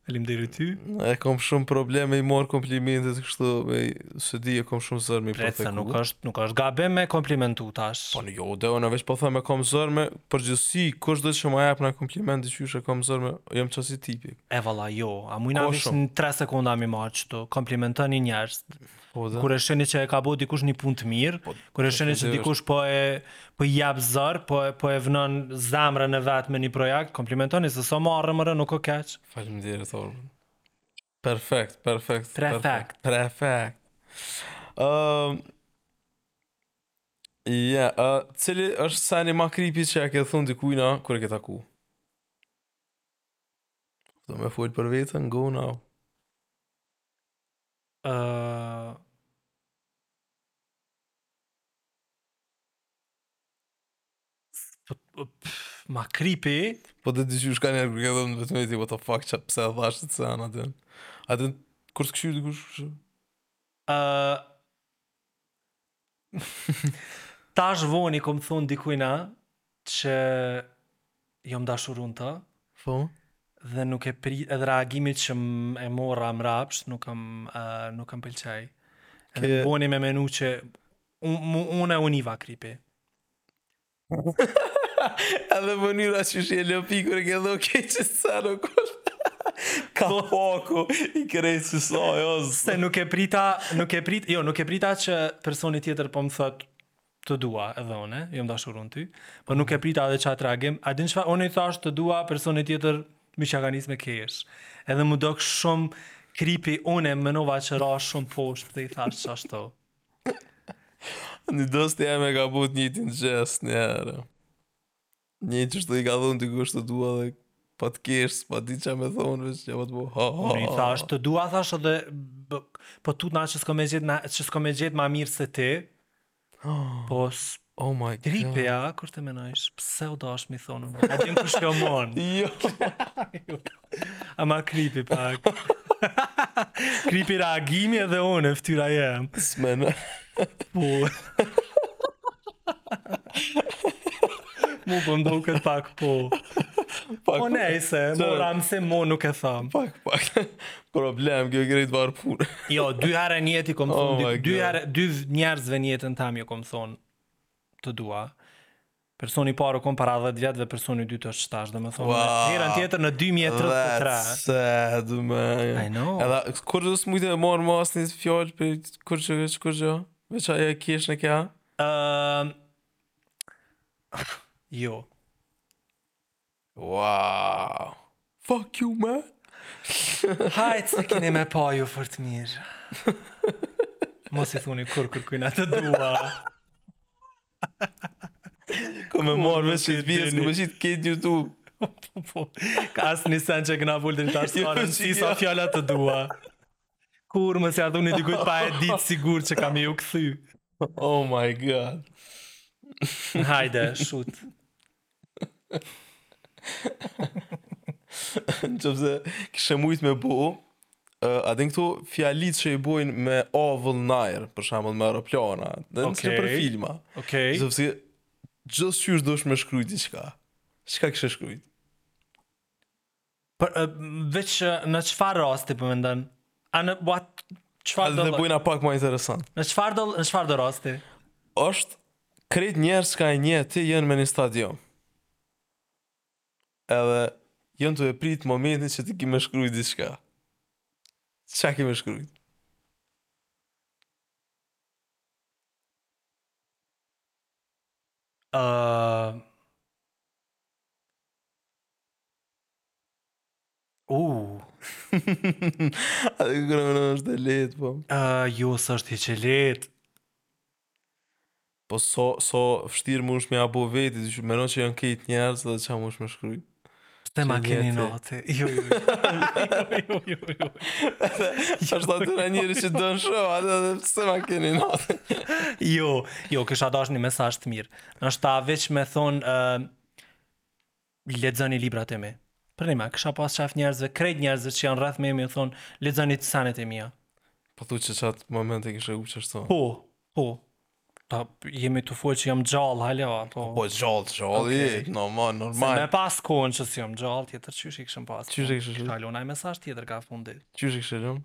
Faleminderit ty. E kam shumë problem me i marrë komplimentet kështu, me s'e di e kam shumë zor me i Pret se përtheku. nuk është, nuk është gabim me komplimentu tash. Po në jo, dhe unë veç po them e kam zor në përgjithësi, kushdo që ma jep një kompliment diqysh e kam zor me, jam qasi tipi. E vallah jo, a mujna Ko vesh shumë? në 3 sekonda m'i marrë qështu komplimentoni njerëzit. Po dhe. Kur e shihni që e ka bo dikush një punë të mirë, po, kur e shihni që dikush po e po i jep zor, po e po e vnon zemrën e vet në një projekt, komplimentoni se s'o marre more nuk o keq. Faleminderit or. Perfekt, perfekt. Perfekt. Perfekt. Ëm ehm, uh, Ja, yeah, uh, cili është seni ma creepy që ia ke thonë dikujna kur e ke taku? Do me fol për vetën, go now. Uh, ma creepy. Po të dëgju shka niher edhe në vetmeveti, what the fuck, qe pse e thashë qët sen atë. Atë, kur të kqyr dikush? Uh, Tash vonë i kom thonë dikujna që jom dashurun n'to. Po. Dhe nuk e prita, edhe reagimi që e mora mrapsht nuk më, uh, nuk më pëlqej. Edhe Ke... m'boni me menu që unë unë u niva creepy. A dhe mënyra që shë e lë pikur e ke dhe okej që sa në kur. Ka po. poku i krejtë si sa e o zë. Se nuk e prita, nuk e prita, jo, nuk e prita që personi tjetër po më thot të dua edhe unë, jom dashurun n'ty, po nuk e mhm. prita edhe qat reagim. A din çfarë, unë i thashë të dua personi tjetër m'ia ka nisë me kesh. Edhe m'u dok shumë creepy unë m'u niva që rashë shumë poshtë dhe i thashë qashtu. Një dost i jemi ka bo t'njëjtin gjest një herë. Një qështu i ka thonë dikush të dua dhe pa të kesh, pa dit ça me thonë, veç ia pat bo, ha, ha, ha. Unë i thash, të dua thash edhe, po tutna që s'ko me gjithë, që s'ko me gjet ma mirë se ti, po Oh my god. Creepy ja, kur të menojsh, pse u dasht me i thonë më? A din kush kjo mon? Jo. Ama creepy pak. Creepy reagimi edhe unë, ftyra jeme. Smen. Po. Mu po ndohë këtë pak po. Pak, po ne, se, mo ramë se mo nuk e thamë. Pak, pak. Problem, kjo krejt varet pun. jo, dy herë në jetë i kom oh thonë, oh dy herë dy njerëzve në jetën tem ju kom thonë të dua. Personi i parë kon para 10 vjetëve, personi i dytë është tash, domethënë. Wow. Herën tjetër në 2033. That's sad, man. I know. Edhe kur s'mujte me marrë më asnjë fjalë për kur që veç kur që veç ajo kish me kja. Ëm. Ehm, jo. Uaau Fuck you man Hajt se kini me pa ju fort mir Mos i thoni kurr kurkujna të dua Ku me marrë me që të vijës ku me qitë këtë një tu S'ka asnjë sen që kthehet n'avull të ashtë fare si sa fjala të dua Kur mos ia thuni dikujt pa e ditë sigurt që ka me ju kthy Oh my god Hajde, shut Në qoftë se kishe mujt me bo, a din këto fjalitë që i bojnë me avull në ajër, për shembull me aeroplana, edhe nëpër filma. Okej. Në qoftë se, çdo qysh dosh me shkrujt diçka, çka kishe shkrujt? Po veç në çfarë rasti po mendon? A në what çfarëdo? Ta bojna pak ma interesant. Në çfarëdo në çfarëdo rasti? Është krejt njerëz që i njeh ti janë në një stadion. Edhe janë tu e prit momentin që ti ki me shkruj diçka. Ça ki me shkruj? Uh, Uuuh. Edhe kur menon është e lehtë, po? Ëë, jo, s'është hiç e lehtë. Po sa sa fshtirë mush me ja bo vetit, qysh mendon që janë krejt njerëz dhe ça mush me shkruj. Pse ma keni inati? Jo, jo, jo, jo, jo, jo. Është aty naj njeri që don shumë, atë edhe pse ma keni inati? Jo, jo, kisha dashtë një mesazh të mirë. Ndoshta veç me thonë, ëë, Lexoni librat e mi. Përnime, kisha pas qef njerëzve, krejt njerëzve që janë rreth meje me u thonë, lexoni senet e mia. Po thu që qatë moment e kishe... që shto. Po, po. A jemi tu folë që jam gjallë, halo, apo... Po gjallë, gjallë, okay. normal, normal. Se me pas kon që s'jam gjallë, tjetër qysh i kishëm pas. Qysh i kishë lënë? Kishë lënë, naj mesazh tjetër ka fundi. Qysh i kishë lënë?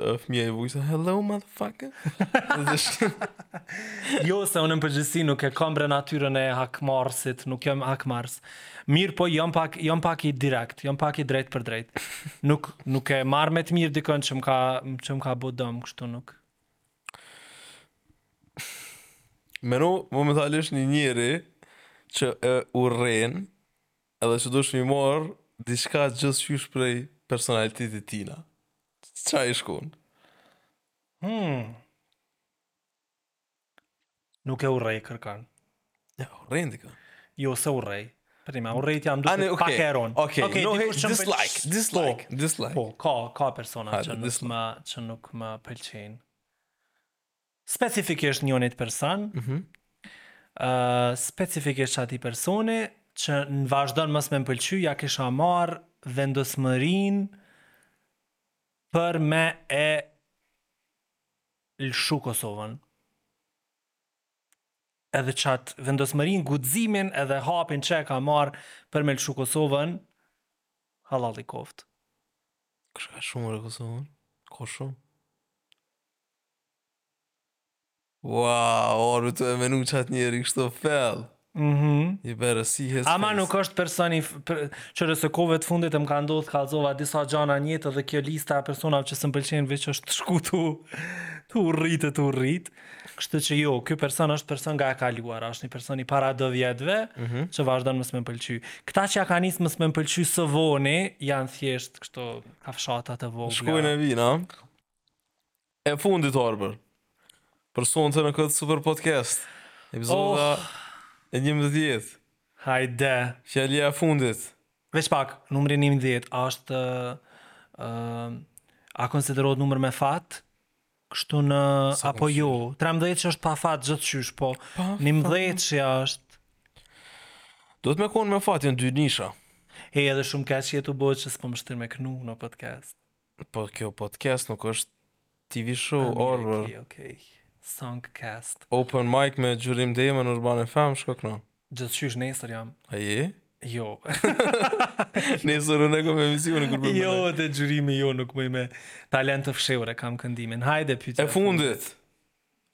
uh, fëmija i vujës, hello, motherfucker. Dhe shkë, Jo, se unë në përgjithësi nuk e kam bre natyrën e hakmarrësit, nuk jam hakmarrës. Mirë, po jam pak, jam pak i direkt, jam pak i drejtpërdrejt. Nuk, nuk e marr me të mirë dikën që më ka, që më ka bo dëm, kështu nuk. meno momentalisht një njeri që e urren Edhe që dojshe m'i marr diçka gjithqysh prej personalitetit t'tina. Ça i shkon? Hmm. Nuk e urrej kërkan. Ja, urrej ndikë. Jo, se urrej. Prima, urrej t'ja ndu okay. pak e rëndë. Ok, okay no hate, dislike, për... dislike, po, dislike. Po, ka, ka persona që nuk, më, që nuk më pëlqenë. Specifikisht njënit person, mm -hmm. uh, specifikisht qatij personi, që në vazhdon mos me më pëlqy, ja kisha marrë vendosmërinë për me e lëshu Kosovën. Edhe qat vendosmërinë, guximin edhe hapin që e ka marrë për me lëshu Kosovën, halal i koftë. Kush ka lëshu Kosovën? Ko shumë? Ua, or jam tu e menu qatë njeri kështu fellë. Mhm. Një berësi his. Ama nuk është personi që se kohëve të fundit më ka ndodhë kallxova disa gjana njejtë dhe kjo lista e personav që s'më pëlqejnë veç është tu shku tu u rritë tu u rritë. Kështu që jo, ky person është person nga e kaluara, është një person i para do vjetëve mm -hmm. që vazhdon mos me m' pëlqy. Këta që ja ka nisë mos me m' pëlqy së voni, janë thjesht kështu kafshata të vogla. Shkojnë e vijnë. E fundit Arbër. Për sonte në këtë super podcast. Episoda oh. e 11. Hajde. Fjalia e fundit. Veç pak, numri 11 është ë uh, a konsiderohet numër me fat? Kështu në Sa apo jo? 13 që është pa fat gjithçysh, po 11 që është Duhet me konë me fat janë dy njisha. E edhe shumë keq që je tu bo që s'po më shtin me knu në podcast. Po kjo podcast nuk është TV show ah, or bro. Okej, okej. Song cast. Open mic me Shkurim Dema në Urban FM, shko këno. Gjithqysh nesër jam. A je? Jo. nesër unë kam emision kur bëj. Jo, te Xhurimi jo nuk më me talent të fshehur e kam këndimin. Hajde pyetja. E fundit.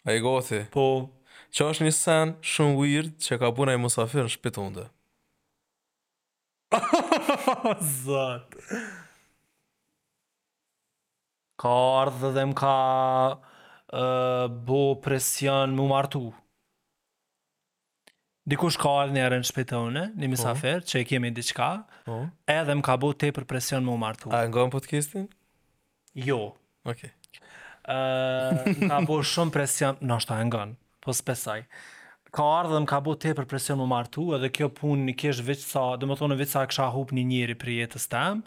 A i gati? Po. Çka është një sen shumë weird që ka bo najë musafir në shpitë Hahahahahah o zot. Ka ardhë dhe më ka bo presion me u martu. Dikush ka ardhë një herë n'shpi te unë, një mysafir, që e kemi diçka, edhe më ka bo tepër presion me u martu. A e ngon podcastin? Jo. Okej. Ëh, më ka bo shumë presion, ndoshta e ngon, po s'besoj. Ka ardhë dhe më ka bo tepër presion me u martu, edhe kjo punë kish veç sa, domethënë veç sa e kisha hup një njeri prej jetës tem,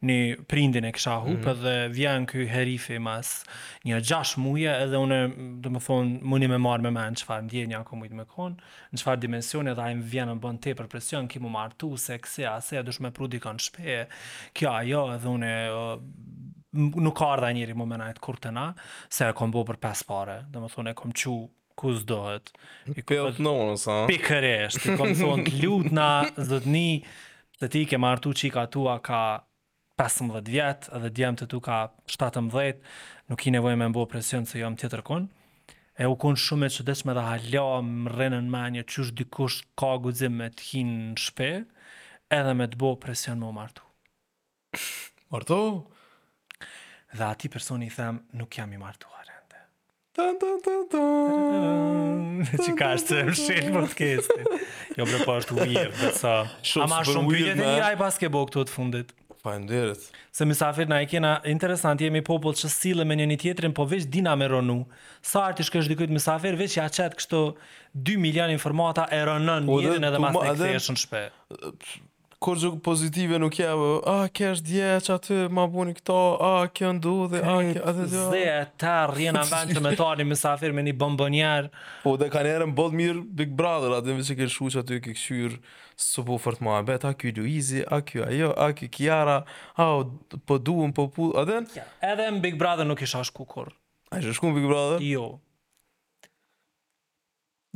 një prindin e kisha hup edhe vjen ky herifi mas nja gjashtë muje edhe unë domethënë mundesh me marr me mend çfarë ndjenje kam mujt me kon. Në çfarë dimensioni dhe ai më vjen më bën tepër presion ki mu martu se ksi asi dush me pru dikon n'shpi kjo ajo edhe une nuk ka ardh ai njeri mo me nejt kurr te na se e kom bo për pesë pare domethënë e kom çu ku s'dohet i kom Pjot nonës, a? pikërisht i kom thonë t'lutna zotni se ti ke martu çikat tua ka pesëmbëdhjetë vjet dhe djemtë tu ka shtatëmbëdhjetë nuk ki nevoj me m'bo presion se jom tjetërkun e u kon shum e çuditshme dhe hala m'rrin në menje qysh dikush ka guxim me të hi në shpi edhe me të bo presion me u martu. Martohu! Dhe atij personi i them nuk jam i martuar ende. Tan tan tan tan. Çi ka të shël podcast. Jo më po është weird, po sa. Shumë super shumë weird. Shumë shumë i paske bo këto të fundit. Faleminderit. Se mysafir na e kena interesant, jemi popull që sille me njëri tjetrin, po veç dina me ronu. Sa herë t'i shkosh dikujt mysafir, veç ja qet kështu 2 milion informata e ronon po, njerin edhe mastej kthehesh në shtëpi. Kurgjo pozitive nuk je, apo, ah, kesh dje qaty, ma buni këto, ah, kjo ndodhi, ah, kjo, atë të... Zde e tërë, rjenë në vend që me tani misafir me një bombonjerë. Po, dhe ka njerën boll mirë Big Brother, atë me që ke shku qaty, ke kqyr, së po fërt ma e bet, a ky Luizi, a kjo ajo, a kjo Kiara, a po duhëm, po pu, atë? Ja, edhe në Big Brother nuk isha shku kurrë. A ishe shku në Big Brother? Jo.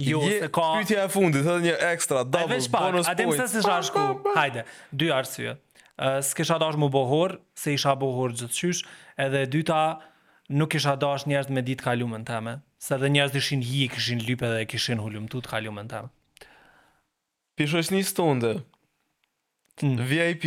Jo, Je, se ka... Pytja e fundit, edhe një ekstra, double, bonus point. Aj veç pak, atim pse s'isha shku, hajde, dy arsye. Uh, S'kisha dash mu bo hor, se isha bo hor gjithqysh, edhe dyta, nuk kisha dash njerëzit me ditë kalumen teme. Se edhe njerëzit ishin hi, kishin lyp edhe kishin hulumtu kalumen teme. Pishosh një stonde, mm. VIP,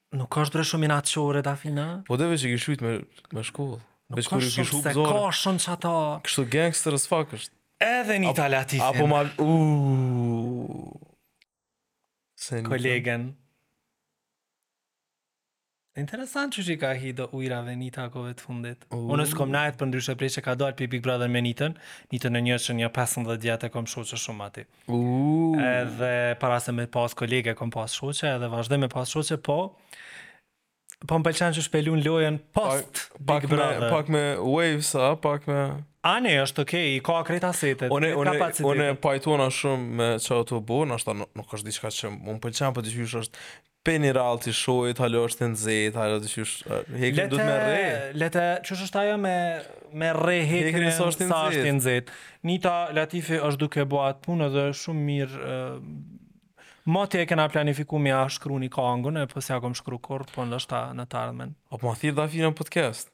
Nuk është bre shumë inatçore Dafina. Po dhe veç i kish lujt me, me shkollë. Nuk është shumë se ka zorë. shumë që ata. Kështu gangster as fuck është. Edhe një tale ati thime. Apo mal... Uuuu... Kolegen. Interesant që që ka hi n'do ujra dhe një takove të fundit. Uh. Unë s'kom nejt për ndryshe prej që ka dalë prej Big Brother me Nitën, Nitën e njoh qe një 15 vjet e kom shoqe shumë ati. Uh. Edhe para se me pas kolege, kom pas shoqe, edhe vazhdoj me pas shoqe, po, po më pëlqen qysh pe lun lojën post pak, Big Brother. Me, pak me waves, a, pak me... A ne, është okej, okay, i ka krejt asetet, une, une, kapacitet. Une pajtona shumë me qato, po ndoshta nuk është diçka që mu më pëlqen, po diqysh është Peni rrallë ti shojit, hala është e nxehtë, hala të qysh, hekri duhet me rreh. Lete, qysh është ajo me, me rreh hekrin, sa është i nxehtë. Nita Latifi është duke bo atë punë dhe shumë mirë, Moti e kena planifiku me ja shkru një kangë une, po s'ja kom shkru kurrë, po ndoshta në t'ardhmen. O, po ma thirr Dafina në podcast.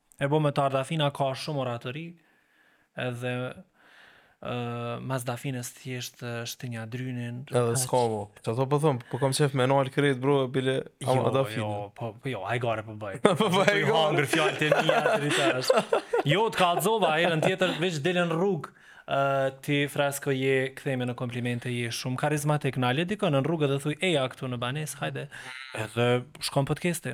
E po me ta Dafina ka shumë oratëri edhe mas Dafinës thjesht shtinia drynin. Edhe s'ka mo. Që ato po thëmë, po kam qef me nal krejt bro, bile jo, ama Dafinë. Jo, po, po jo, aj gare po bëj. Po, po bëj gare. Po hangër fjalë të mija të rita është. Jo, të ka dzova, e në tjetër, veç dilën rrugë. Uh, ti fresko je ktheje në komplimente je shumë karizmatik nale dikon në rrugë dhe thuj eja këtu në banesë hajde edhe shkon podcasti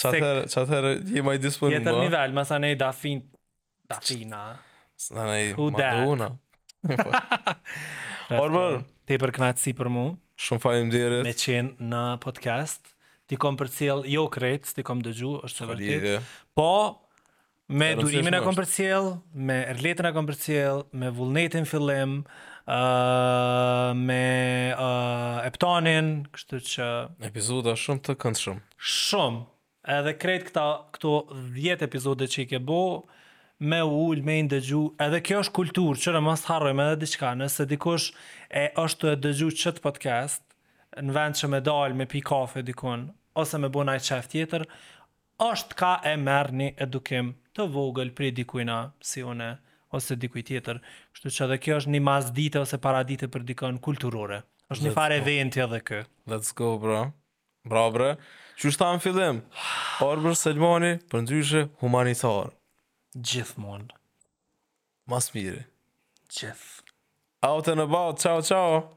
Çatër, çatër je më i disponuar. Jetër nivel, më sa ne Dafin Dafina. Sa ne maduna. Arbër, tepër kënaqësi për mua. Shumë faleminderit. Me qen në podcast. Ti kom përcjell jo krejt, ti kom dëgju, është e vërtetë. Po Me Durimin e kam përcjell, me Erletën e kam përcjell, me Vullnetin fillim, uh, me uh, Eptanin, kështu që... Epizoda shumë të këndshëm. Shumë. Edhe krejt këta, këto 10 epizode që i ke bo, me u ul, me i ndëgju, edhe kjo është kulturë, që mos të harrojmë edhe diçka, nëse dikush është tu dëgju qëtë podcast, në vend që me dalë, me pi kafe dikun, ose me bo naj qef tjetër, Është ka e merr ni edukim të vogël prej dikujna si une ose dikuj tjetër, kështu që edhe kjo është ni masdite ose paradite për dikon kulturore. Është ni farë eventi edhe ky. Let's go bro. Bravo bre. Qysh thamë në fillim, Arbër Selmani përndryshe humanitar. Gjithmonë. Ma s'miri. Gjith. Out and about, çao çao.